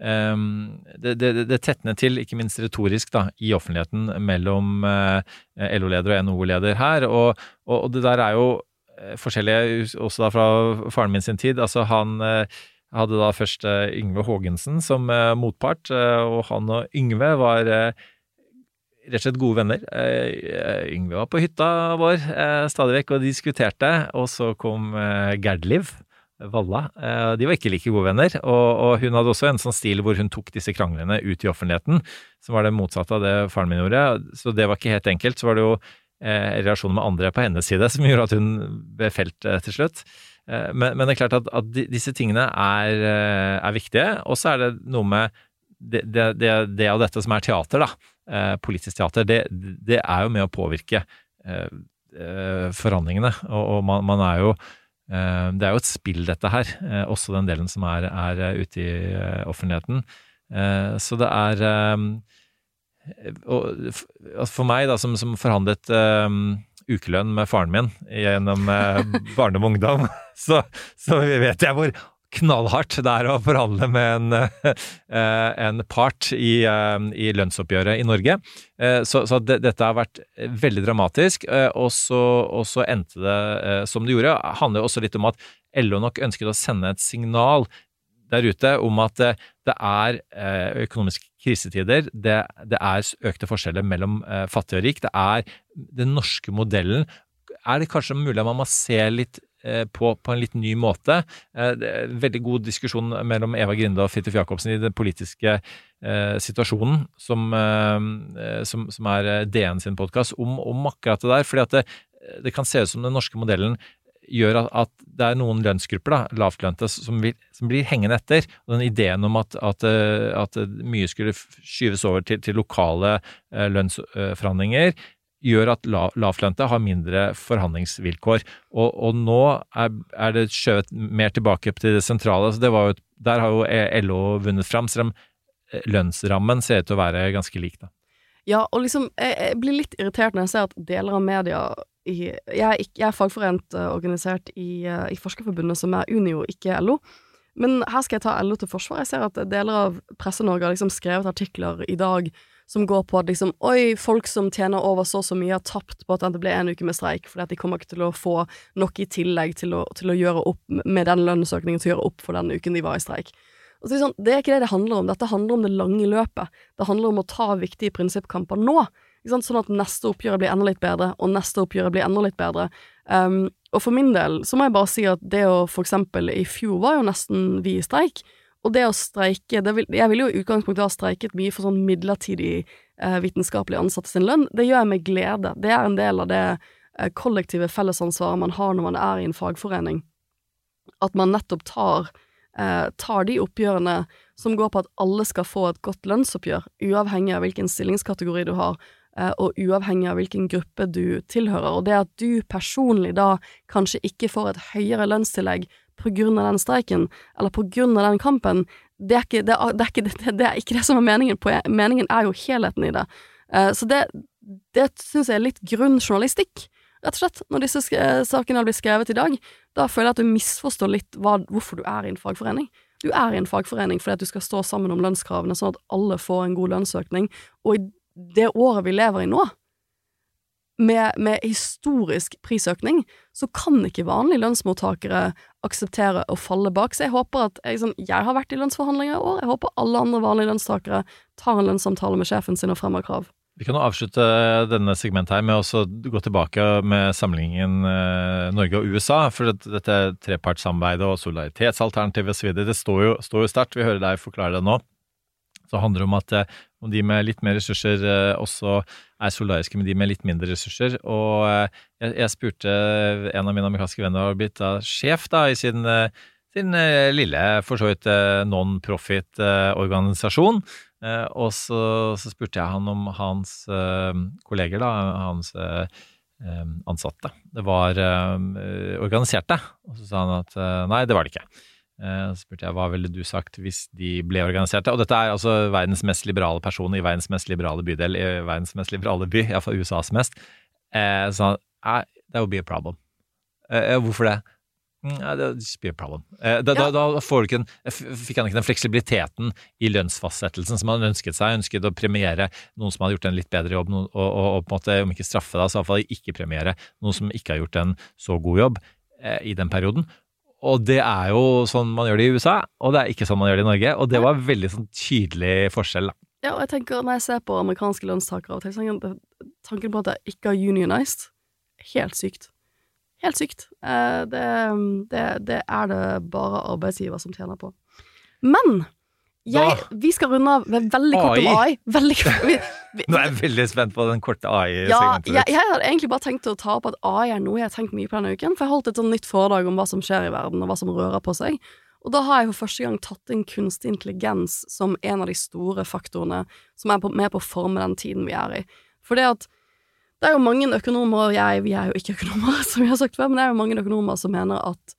um, det, det, det tetner til, ikke minst retorisk, da, i offentligheten mellom uh, LO-leder og NHO-leder her, og, og, og det der er jo eh, forskjellige, også da fra faren min sin tid. altså han eh, hadde da først eh, Yngve Haagensen som eh, motpart, eh, og han og Yngve var eh, rett og slett gode venner. Eh, Yngve var på hytta vår eh, stadig vekk og diskuterte, og så kom eh, Gerdliv Valla. Eh, de var ikke like gode venner, og, hun hadde også en sånn stil hvor hun tok disse kranglene ut i offentligheten, som var det motsatte av det faren min gjorde, så det var ikke helt enkelt. Så var det jo eh, relasjoner med andre på hennes side som gjorde at hun ble felt eh, til slutt. Eh, men, men det er klart at, at disse tingene er, eh, er viktige, og så er det noe med det, det, det, det og dette som er teater, da, eh, politisk teater, det, er jo med å påvirke eh, eh, forhandlingene. Og, og man, man er jo eh, Det er jo et spill, dette her. eh, også den delen som er, er eh, ute i eh, offentligheten. Eh, så det er eh, og f- altså For meg, da, som, som forhandlet um, ukelønn med faren min gjennom uh, barndom og ungdom, så, så vet jeg hvor knallhardt det er å forhandle med en, uh, en part i, uh, i lønnsoppgjøret i Norge. Så, så det, dette har vært veldig dramatisk, og så, og så endte det som det gjorde. Det handler også litt om at LO nok ønsket å sende et signal der ute om at eh, det er eh, økonomiske krisetider, det, det er økte forskjeller mellom eh, fattig og rik, det er den norske modellen. Er det kanskje mulig at man må se litt på, på en litt ny måte? Veldig god diskusjon mellom Eva Grinde og Fridtjof Jacobsen i den politiske situasjonen, som, som, som er DN sin podkast, om, om akkurat det der. fordi at det, det kan se ut som den norske modellen gjør at, at det er noen lønnsgrupper, da, lavtlønte, som, vil, som blir hengende etter. Og den ideen om at, at, eh, at mye skulle skyves over til, til lokale eh, lønnsforhandlinger, gjør at la, lavtlønte har mindre forhandlingsvilkår. Og, og nå er, er det skjøvet mer tilbake til det sentrale. Så det jo, der har jo LO vunnet fram, selv om eh, lønnsrammen ser ut til å være ganske lik. Da. Ja, og liksom, jeg, jeg blir litt irritert når jeg ser at deler av media i, jeg, er ikke, jeg er fagforent organisert i, eh, i Forskerforbundet, som er Unio, ikke LO. Men her skal jeg ta LO til forsvar. Jeg ser at deler av Presse-Norge har liksom skrevet artikler i dag som går på at liksom Oi, folk som tjener over så og så mye, har tapt på at det ble en uke med streik, fordi at de kommer ikke til å få nok i tillegg til å, til å gjøre opp med den lønnsøkningen til å gjøre opp for den uken de var i streik. Og så er sånn, det er ikke det det handler om. Dette handler om det lange løpet. Det handler om å ta viktige prinsippkamper nå. Sånn at neste oppgjøret blir enda litt bedre, og neste oppgjøret blir enda litt bedre. Um, og for min del så må jeg bare si at det å for eksempel I fjor var jo nesten vi i streik. Og det å streike det vil, Jeg ville jo i utgangspunktet ha streiket mye for sånn midlertidig eh, vitenskapelig ansatte sin lønn. Det gjør jeg med glede. Det er en del av det eh, kollektive fellesansvaret man har når man er i en fagforening. At man nettopp tar eh, tar de oppgjørene som går på at alle skal få et godt lønnsoppgjør, uavhengig av hvilken stillingskategori du har, og uavhengig av hvilken gruppe du tilhører. Og det at du personlig da kanskje ikke får et høyere lønnstillegg på grunn av den streiken, eller på grunn av den kampen, det er ikke det, er, det, er ikke, det, det er ikke som er meningen. Meningen er jo helheten i det. Eh, så det, det syns jeg er litt grunn journalistikk, rett og slett, når disse sakene blir skrevet i dag. Da føler jeg at du misforstår litt hva, hvorfor du er i en fagforening. Du er i en fagforening fordi at du skal stå sammen om lønnskravene, sånn at alle får en god lønnsøkning. Og i det året vi lever i nå, med, med, historisk prisøkning, så kan ikke vanlige lønnsmottakere akseptere å falle bak. Så jeg håper at jeg, sånn, jeg har vært i lønnsforhandlinger i år, jeg håper alle andre vanlige lønnstakere tar en lønnssamtale med sjefen sin og fremmer krav. Vi kan jo avslutte denne segmentet her med å gå tilbake med sammenligningen eh, Norge og USA. For dette trepartssamarbeidet og solidaritetsalternativet osv. Det står jo, står jo sterkt. Vi hører deg forklare det nå. Så det handler om at eh, om de med litt mer ressurser eh, også er solidariske med de med litt mindre ressurser. Og jeg, jeg spurte en av mine amerikanske venner har blitt da, sjef da, i sin, sin lille, for så vidt non-profit organisasjon. Eh, og så, så, spurte jeg han om hans eh, kolleger, da, hans eh, ansatte. Det var organiserte. Og så sa han at nei, det var det ikke. Så spurte jeg hva ville du sagt hvis de ble organiserte. Og dette er altså verdens mest liberale person i verdens mest liberale bydel i verdens mest liberale by, iallfall USAs mest. Så han that would be a problem. Hvorfor det? Mm, would det be a problem. Eh, da, ja. da, da fikk han ikke den fleksibiliteten i lønnsfastsettelsen som han ønsket seg. Han ønsket å premiere noen som hadde gjort en litt bedre jobb, og, og, og på en måte, om ikke straffe deg, så iallfall ikke premiere noen som ikke har gjort en så god jobb eh, i den perioden. Og det er jo sånn man gjør det i USA, og det er ikke sånn man gjør det i Norge. Og det var veldig sånn tydelig forskjell. da. Ja, og jeg tenker Når jeg ser på amerikanske lønnstakere, tanken på at jeg ikke har unionized, helt sykt. Helt sykt. Eh, det, det, det, er det bare arbeidsgiver som tjener på. Men jeg, vi skal runde av med veldig kort om AI. Veldig, kort vi, Nå er jeg veldig spent på den korte AI-segmentet. Ja, jeg, jeg, hadde egentlig bare tenkt å ta opp at AI er noe jeg har tenkt mye på denne uken. For jeg holdt et sånn nytt foredrag om hva som skjer i verden, og hva som rører på seg. Og da har jeg for første gang tatt inn kunstig intelligens som en av de store faktorene som er med på å forme den tiden vi er i. For det at det er jo mange økonomer, og jeg, vi er jo ikke økonomer, som vi har sagt før, men det er jo mange økonomer som mener at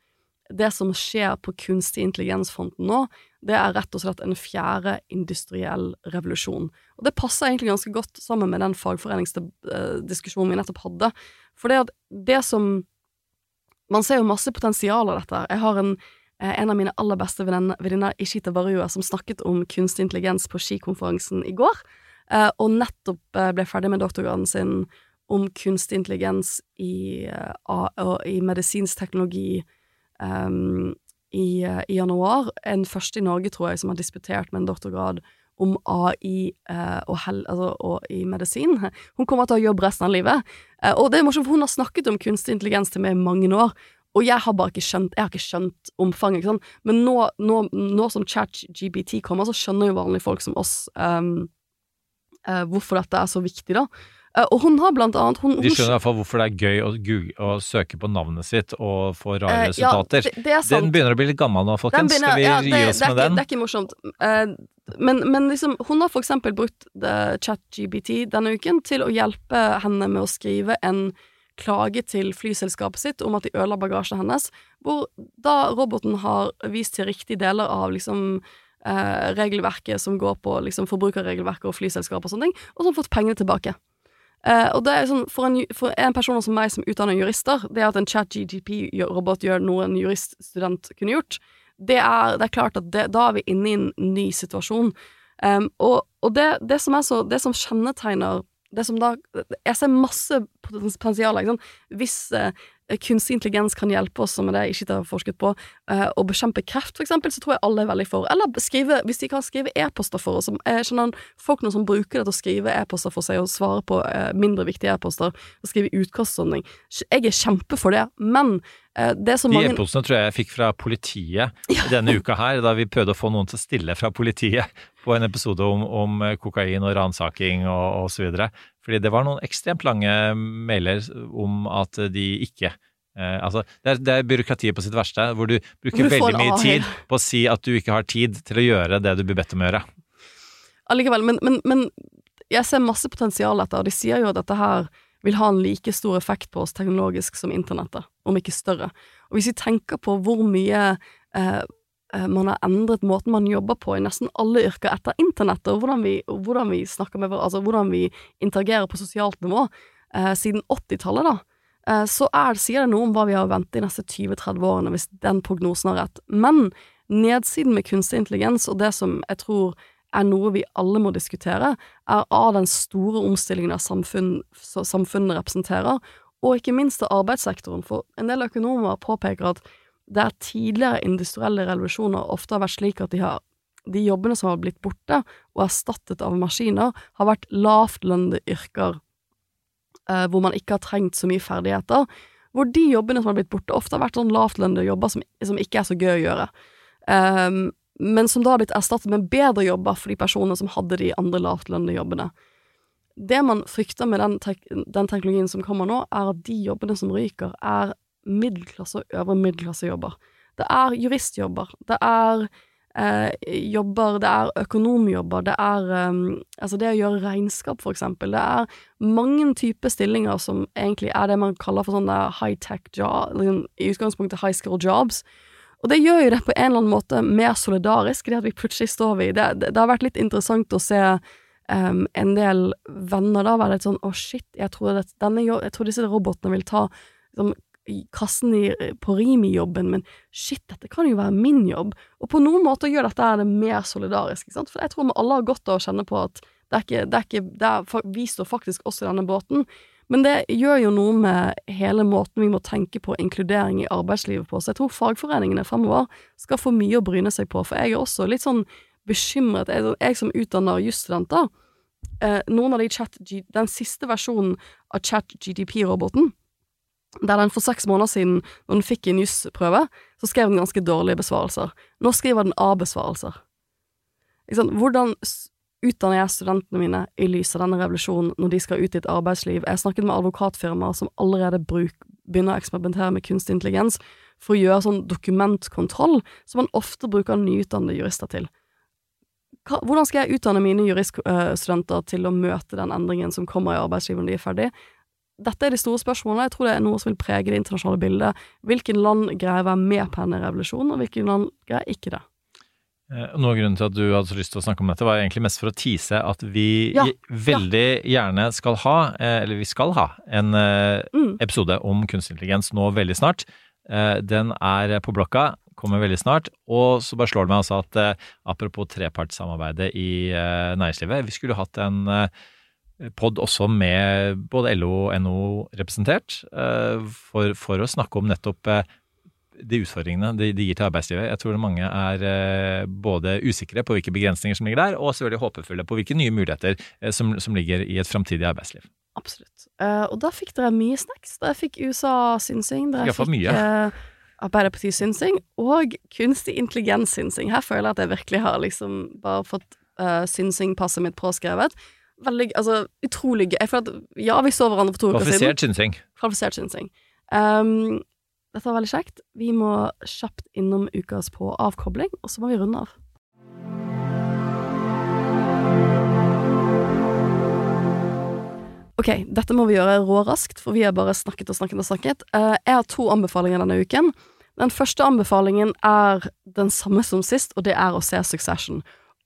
det som skjer på kunstig intelligens-fronten nå, det er rett og slett en fjerde industriell revolusjon. Og det passer egentlig ganske godt sammen med den fagforeningsdiskusjonen vi nettopp hadde. For det at det som Man ser jo masse potensial av dette. Jeg har en, eh, en av mine aller beste venninner, Ishita Barua, som snakket om kunstig intelligens på skikonferansen i går, eh, og nettopp eh, ble ferdig med doktorgraden sin om kunstig intelligens i, i medisinsk teknologi um, i, uh, i, januar. En første i Norge, tror jeg, som har disputert med en doktorgrad om AI uh, eh, og, hel, altså, og, i medisin. Hun kommer til å jobbe resten av livet. og det er morsomt, for hun har snakket om kunstig intelligens til meg i mange år. Og jeg har bare ikke skjønt, ikke skjønt omfanget, sant. Men nå, nå, nå som ChatGBT kommer, så skjønner jo vanlige folk som oss um, hvorfor dette er så viktig, da. Eh, og hun har blant annet hun, De skjønner i hvert fall hvorfor det er gøy å, å søke på navnet sitt og få rare uh, resultater. Ja, det, det den begynner å bli litt gammel nå, folkens. Begynner, Skal vi ja, det, gi oss med ikke, den? Det er ikke morsomt. Uh, men, men liksom, hun har for eksempel brukt ChatGBT denne uken til å hjelpe henne med å skrive en klage til flyselskapet sitt om at de ødela bagasjen hennes, hvor da roboten har vist til riktige deler av liksom eh, regelverket som går på liksom forbrukerregelverket og flyselskap og sånne ting, og så har hun fått pengene tilbake. Uh, og det er sånn, for en, for en, person som meg som utdanner jurister, det at en chat-GTP-robot gjør noe en juriststudent kunne gjort, det er, det er klart at det, da er vi inne i en ny situasjon. Um, og, og det, det, som så Det som kjennetegner det som da Jeg ser masse potensial. Hvis uh, kunstig intelligens kan hjelpe oss, som er det jeg ikke har forsket på, uh, å bekjempe kreft, for eksempel, så tror jeg alle er veldig for. Eller skrive, hvis de kan skrive e-poster for oss. Jeg kjenner folk nå som bruker det til å skrive e-poster for seg og svare på mindre viktige e-poster, og skrive utkast og sånne ting. Jeg er kjempe for det, men det som mange De e-postene tror jeg jeg fikk fra politiet ja. denne uka her, da vi prøvde å få noen til å stille fra politiet på en episode om, om kokain og ransaking og, videre. Fordi det var noen ekstremt lange mailer om at de ikke eh, altså, det er, det er, byråkratiet på sitt verste, hvor du bruker hvor du veldig mye tid på å si at du ikke har tid til å gjøre det du blir bedt om å gjøre. Allikevel, men, men, men jeg ser masse potensial i dette, og de sier jo at dette her vil ha en like stor effekt på oss teknologisk som internettet, om ikke større. Og hvis vi tenker på hvor mye eh, man har endret måten man jobber på i nesten alle yrker etter internettet, og hvordan vi, hvordan vi snakker med hverandre, altså hvordan vi interagerer på sosialt nivå, eh, siden 80-tallet, da, eh, så er, sier det noe om hva vi har å vente de neste 20-30 årene, hvis den prognosen har rett. Men nedsiden med kunstig intelligens, og det som jeg tror er noe vi alle må diskutere, er av den store omstillingen av samfunn, samfunnet representerer, og ikke minst av arbeidssektoren, for en del økonomer påpeker at der tidligere industrielle revolusjoner ofte har vært slik at de, har, de jobbene som har blitt borte og erstattet av maskiner, har vært lavtlønnede yrker eh, hvor man ikke har trengt så mye ferdigheter, hvor de jobbene som har blitt borte, ofte har vært sånn lavtlønnede jobber som, som ikke er så gøy å gjøre. Um, men som da har blitt erstattet med bedre jobber for de personene som hadde de andre lavtlønnede jobbene. Det man frykter med den, tek den, teknologien som kommer nå, er at de jobbene som ryker, er middelklasse- og øvre middelklassejobber. Det er juristjobber, det er eh, jobber, det er økonomjobber, det er eh, altså det å gjøre regnskap, for eksempel. Det er mange typer stillinger som egentlig er det man kaller for sånne high-tech job, liksom, i utgangspunktet high school jobs, og det gjør jo det på en eller annen måte mer solidarisk, det at vi plutselig står ved det, det, det har vært litt interessant å se um, en del venner da være litt sånn å oh shit, jeg tror, denne, jeg tror, disse robotene vil ta liksom, kassen i, på Rimi-jobben, men shit, dette kan jo være min jobb. Og på noen måter gjør dette det mer solidarisk, ikke sant? for jeg tror vi alle har godt av å kjenne på at det er ikke, det er ikke det er, vi står faktisk også i denne båten. Men det gjør jo noe med hele måten vi må tenke på inkludering i arbeidslivet på, så jeg tror fagforeningene fremover skal få mye å bryne seg på, for jeg er også litt sånn bekymret, jeg, jeg som utdanner jusstudenter, eh, noen av de chat, den siste versjonen av chat-GDP-roboten, der den for seks måneder siden, når den fikk en jusprøve, så skrev den ganske dårlige besvarelser. Nå skriver den A-besvarelser. Hvordan utdanner jeg studentene mine i lys av denne revolusjonen når de skal ut i et arbeidsliv. Jeg snakket med advokatfirmaer som allerede bruk, begynner å eksperimentere med kunstig intelligens for å gjøre sånn dokumentkontroll, som man ofte bruker nyutdannede jurister til. Hvordan skal jeg utdanne mine juriststudenter til å møte den endringen som kommer i arbeidslivet når de er ferdig? Dette er de store spørsmålene. Jeg tror det er noe som vil prege det internasjonale bildet. Hvilken land greier å være med på denne revolusjonen, og hvilken land greier ikke det? Eh, noe av grunnen til at du hadde så lyst til å snakke om dette, var egentlig mest for å tease at vi ja, veldig ja. gjerne skal ha, eh, eller vi skal ha, en eh, mm. episode om kunstig intelligens nå veldig snart. Den er på blokka, kommer veldig snart. Og så bare slår det meg altså at apropos trepartssamarbeidet i næringslivet, vi skulle hatt en pod også med både LO og NO representert, for, for å snakke om nettopp de utfordringene de, de, gir til arbeidslivet. Jeg tror mange er eh, både usikre på hvilke begrensninger som ligger der, og selvfølgelig håpefulle på hvilke nye muligheter eh, som, som, ligger i et framtidig arbeidsliv. Absolutt. Og da fikk dere mye snacks. Dere fikk USA-synsing. Dere fikk mye. Arbeiderparti-synsing og kunstig intelligens-synsing. Her føler jeg at jeg virkelig har liksom bare fått uh, synsing-passet mitt påskrevet. Veldig, altså, utrolig gøy. For at ja, vi så hverandre for to uker siden. Kvalifisert synsing. Kvalifisert synsing. Um, dette var veldig kjekt. Vi må kjapt innom ukas på avkobling, og så må vi runde av. Ok, dette må vi gjøre råraskt, for vi har bare snakket og snakket og snakket. Uh, jeg har to anbefalinger denne uken. Den første anbefalingen er den samme som sist, og det er å se Succession.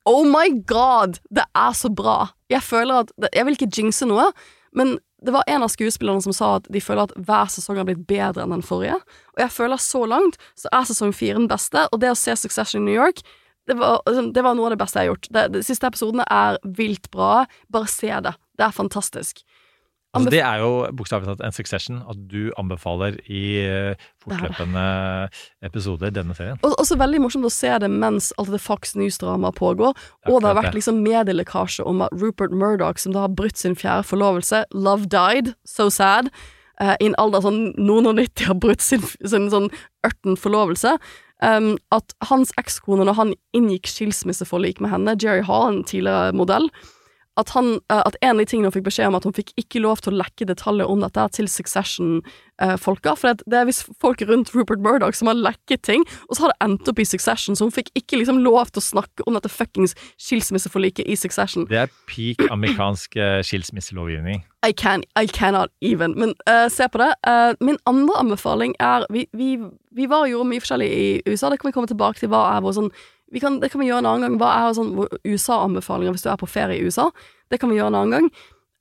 Oh my god! Det er så bra! Jeg føler at Jeg vil ikke jinxe noe, men det var en av skuespillerne som sa at de føler at hver sesong har blitt bedre enn den forrige. Og jeg føler så langt så er sesong fire den beste, og det å se Succession i New York det var, liksom, det var, noe av det beste jeg har gjort. Det, de siste episodene er vilt bra. Bare se det. Det er fantastisk. Altså, det er jo bokstavelig talt en succession at du anbefaler i uh, fortløpende episoder denne serien. Og også veldig morsomt å se det mens alt det Fox News-dramaet pågår, og det har vært liksom medielekkasje om at Rupert Murdoch, som da har brutt sin fjerde forlovelse, love died, so sad, uh, i en alder sånn noen og nitti har brutt sin, sin sånn ørten forlovelse. Um, at hans ekskone, når han inngikk skilsmisseforlik med henne, Jerry Hall, en tidligere modell, at, han, eh, at en av de tingene hun fikk beskjed om, at hun fikk ikke lov til å lekke detaljer om dette til Succession-folka. for det er visst folk rundt Rupert Murdoch som har lekket ting, og så har det endt opp i Succession, så hun fikk ikke liksom lov til å snakke om dette fuckings skilsmisseforliket i Succession. Det er peak amerikansk eh, skilsmisselovgivning. I, can, I cannot even. Men uh, se på det. Uh, min andre anbefaling er Vi, vi, vi var jo mye forskjellig i USA, det kan vi komme tilbake til. Hva er vår sånn kan, Det kan vi gjøre en annen gang. Hva er sånn USA-anbefalinger hvis du er på ferie i USA? Det kan vi gjøre en annen gang.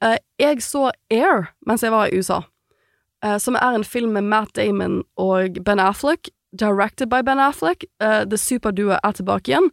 Uh, jeg så Air mens jeg var i USA, som er en film med Matt Damon og Ben Affleck. Directed by Ben Affleck. The Superduo er tilbake igjen.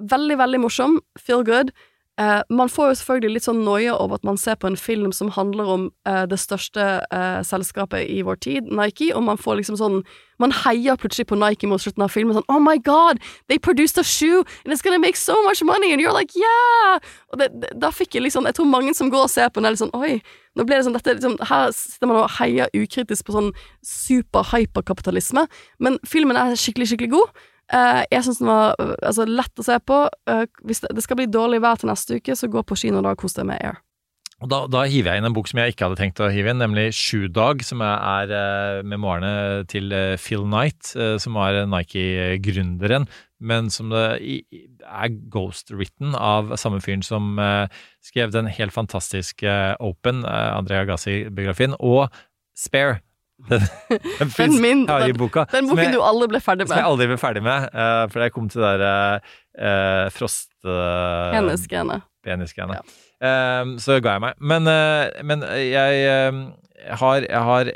Veldig, veldig morsom. Feel good. Uh, man får jo selvfølgelig litt sånn noia over at man ser på en film som handler om uh, det største uh, selskapet i vår tid, Nike, og man får liksom sånn Man heier plutselig på Nike mot slutten av filmen sånn Oh my God, they produced a shoe, and it's gonna make so much money, and you're like yeah! Og det, det, da fikk jeg liksom Jeg tror mange som går og ser på den, er litt sånn Oi, nå ble det sånn dette liksom, Her sitter man og heier ukritisk på sånn super-hyperkapitalisme, men filmen er skikkelig, skikkelig god. Uh, jeg syns den var uh, altså, lett å se på. Uh, hvis det, det, skal bli dårlig vær til neste uke, så gå på kino da og kos deg med Air. Da, da, hiver jeg inn en bok som jeg ikke hadde tenkt å hive inn, nemlig Shoe Dog, som er, er memoarene til Phil Knight, som var Nike-gründeren, men som er ghost-written av samme fyren som skrev den helt fantastiske Open, Andrea Gassi-biografien, og Spare den, den den min, boka. Den boken jeg, du aldri ble ferdig med. Som jeg aldri ble ferdig med, uh, fordi jeg kom til det der uh, frost... Uh. Penisgreiene. Ja. Uh, så ga jeg meg. Men, uh, men jeg har, jeg har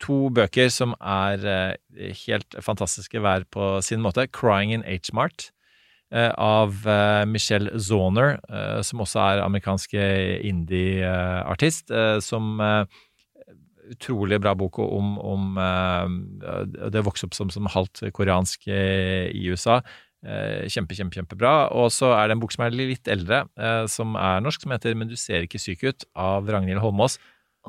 to bøker som er helt fantastiske hver på sin måte. 'Crying in H-Mart' av Michelle Zoner, som også er amerikansk indie-artist, som utrolig bra bok om, om uh, det å vokse opp som, som halvt koreansk uh, i USA. Uh, kjempe, kjempe, kjempebra. Og så er det en bok som er litt eldre, som er norsk, som heter 'Men du ser ikke syk ut', av Ragnhild Holmås.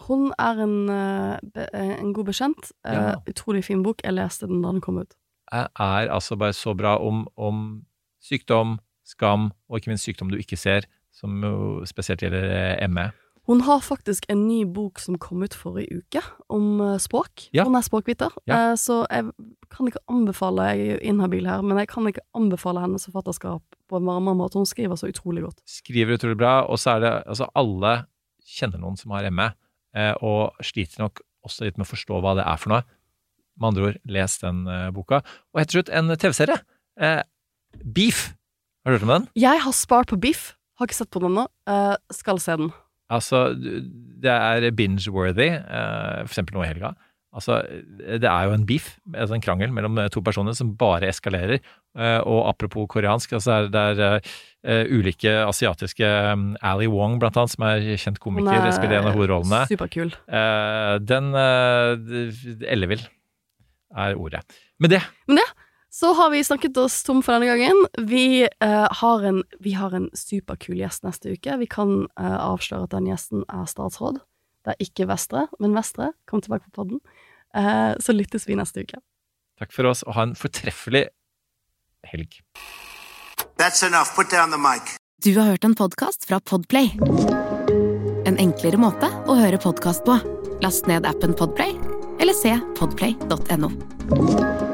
Hun er en, en god bekjent. Ja. Utrolig fin bok. Jeg leste den da den kom ut. Er altså bare så bra om, om sykdom, skam, og ikke minst sykdom du ikke ser, som jo spesielt gjelder ME. Hun har faktisk en ny bok som kom ut forrige uke, om uh, språk. Ja. Hun er språkviter, ja. uh, så jeg kan ikke anbefale Jeg er jo inhabil her, men jeg kan ikke anbefale hennes forfatterskap på en varmere måte. Hun skriver så utrolig godt. Skriver utrolig bra, og så er det altså Alle kjenner noen som har ME, uh, og sliter nok også litt med å forstå hva det er for noe. Med andre ord, les den boka. Og helt til slutt, en TV-serie. Beef. Har du hørt om den? Jeg har spart på Beef. Har ikke sett på den ennå. skal se den. Altså, det er binge-worthy, f.eks. for eksempel nå i helga. Altså, det er jo en beef, altså en krangel mellom to personer som bare eskalerer. Uh, og apropos koreansk, altså det er uh, ulike asiatiske Ali Wong, blant annet, som er kjent komiker, spiller en av hovedrollene. Superkul. den Ellevill er ordet. Med det Med det så har vi snakket oss tom for denne gangen. Vi, uh, har, en, vi har, en, superkul gjest neste uke. Vi kan uh, avsløre at den gjesten er statsråd. Det er ikke Vestre, men Vestre. Kom tilbake på podden. Uh, så lyttes vi neste uke. Takk for oss, og ha en fortreffelig helg. That's enough. Put down the mic. Du har hørt en podkast fra Podplay. En enklere måte å høre podkast på. Last ned appen Podplay, eller se podplay.no.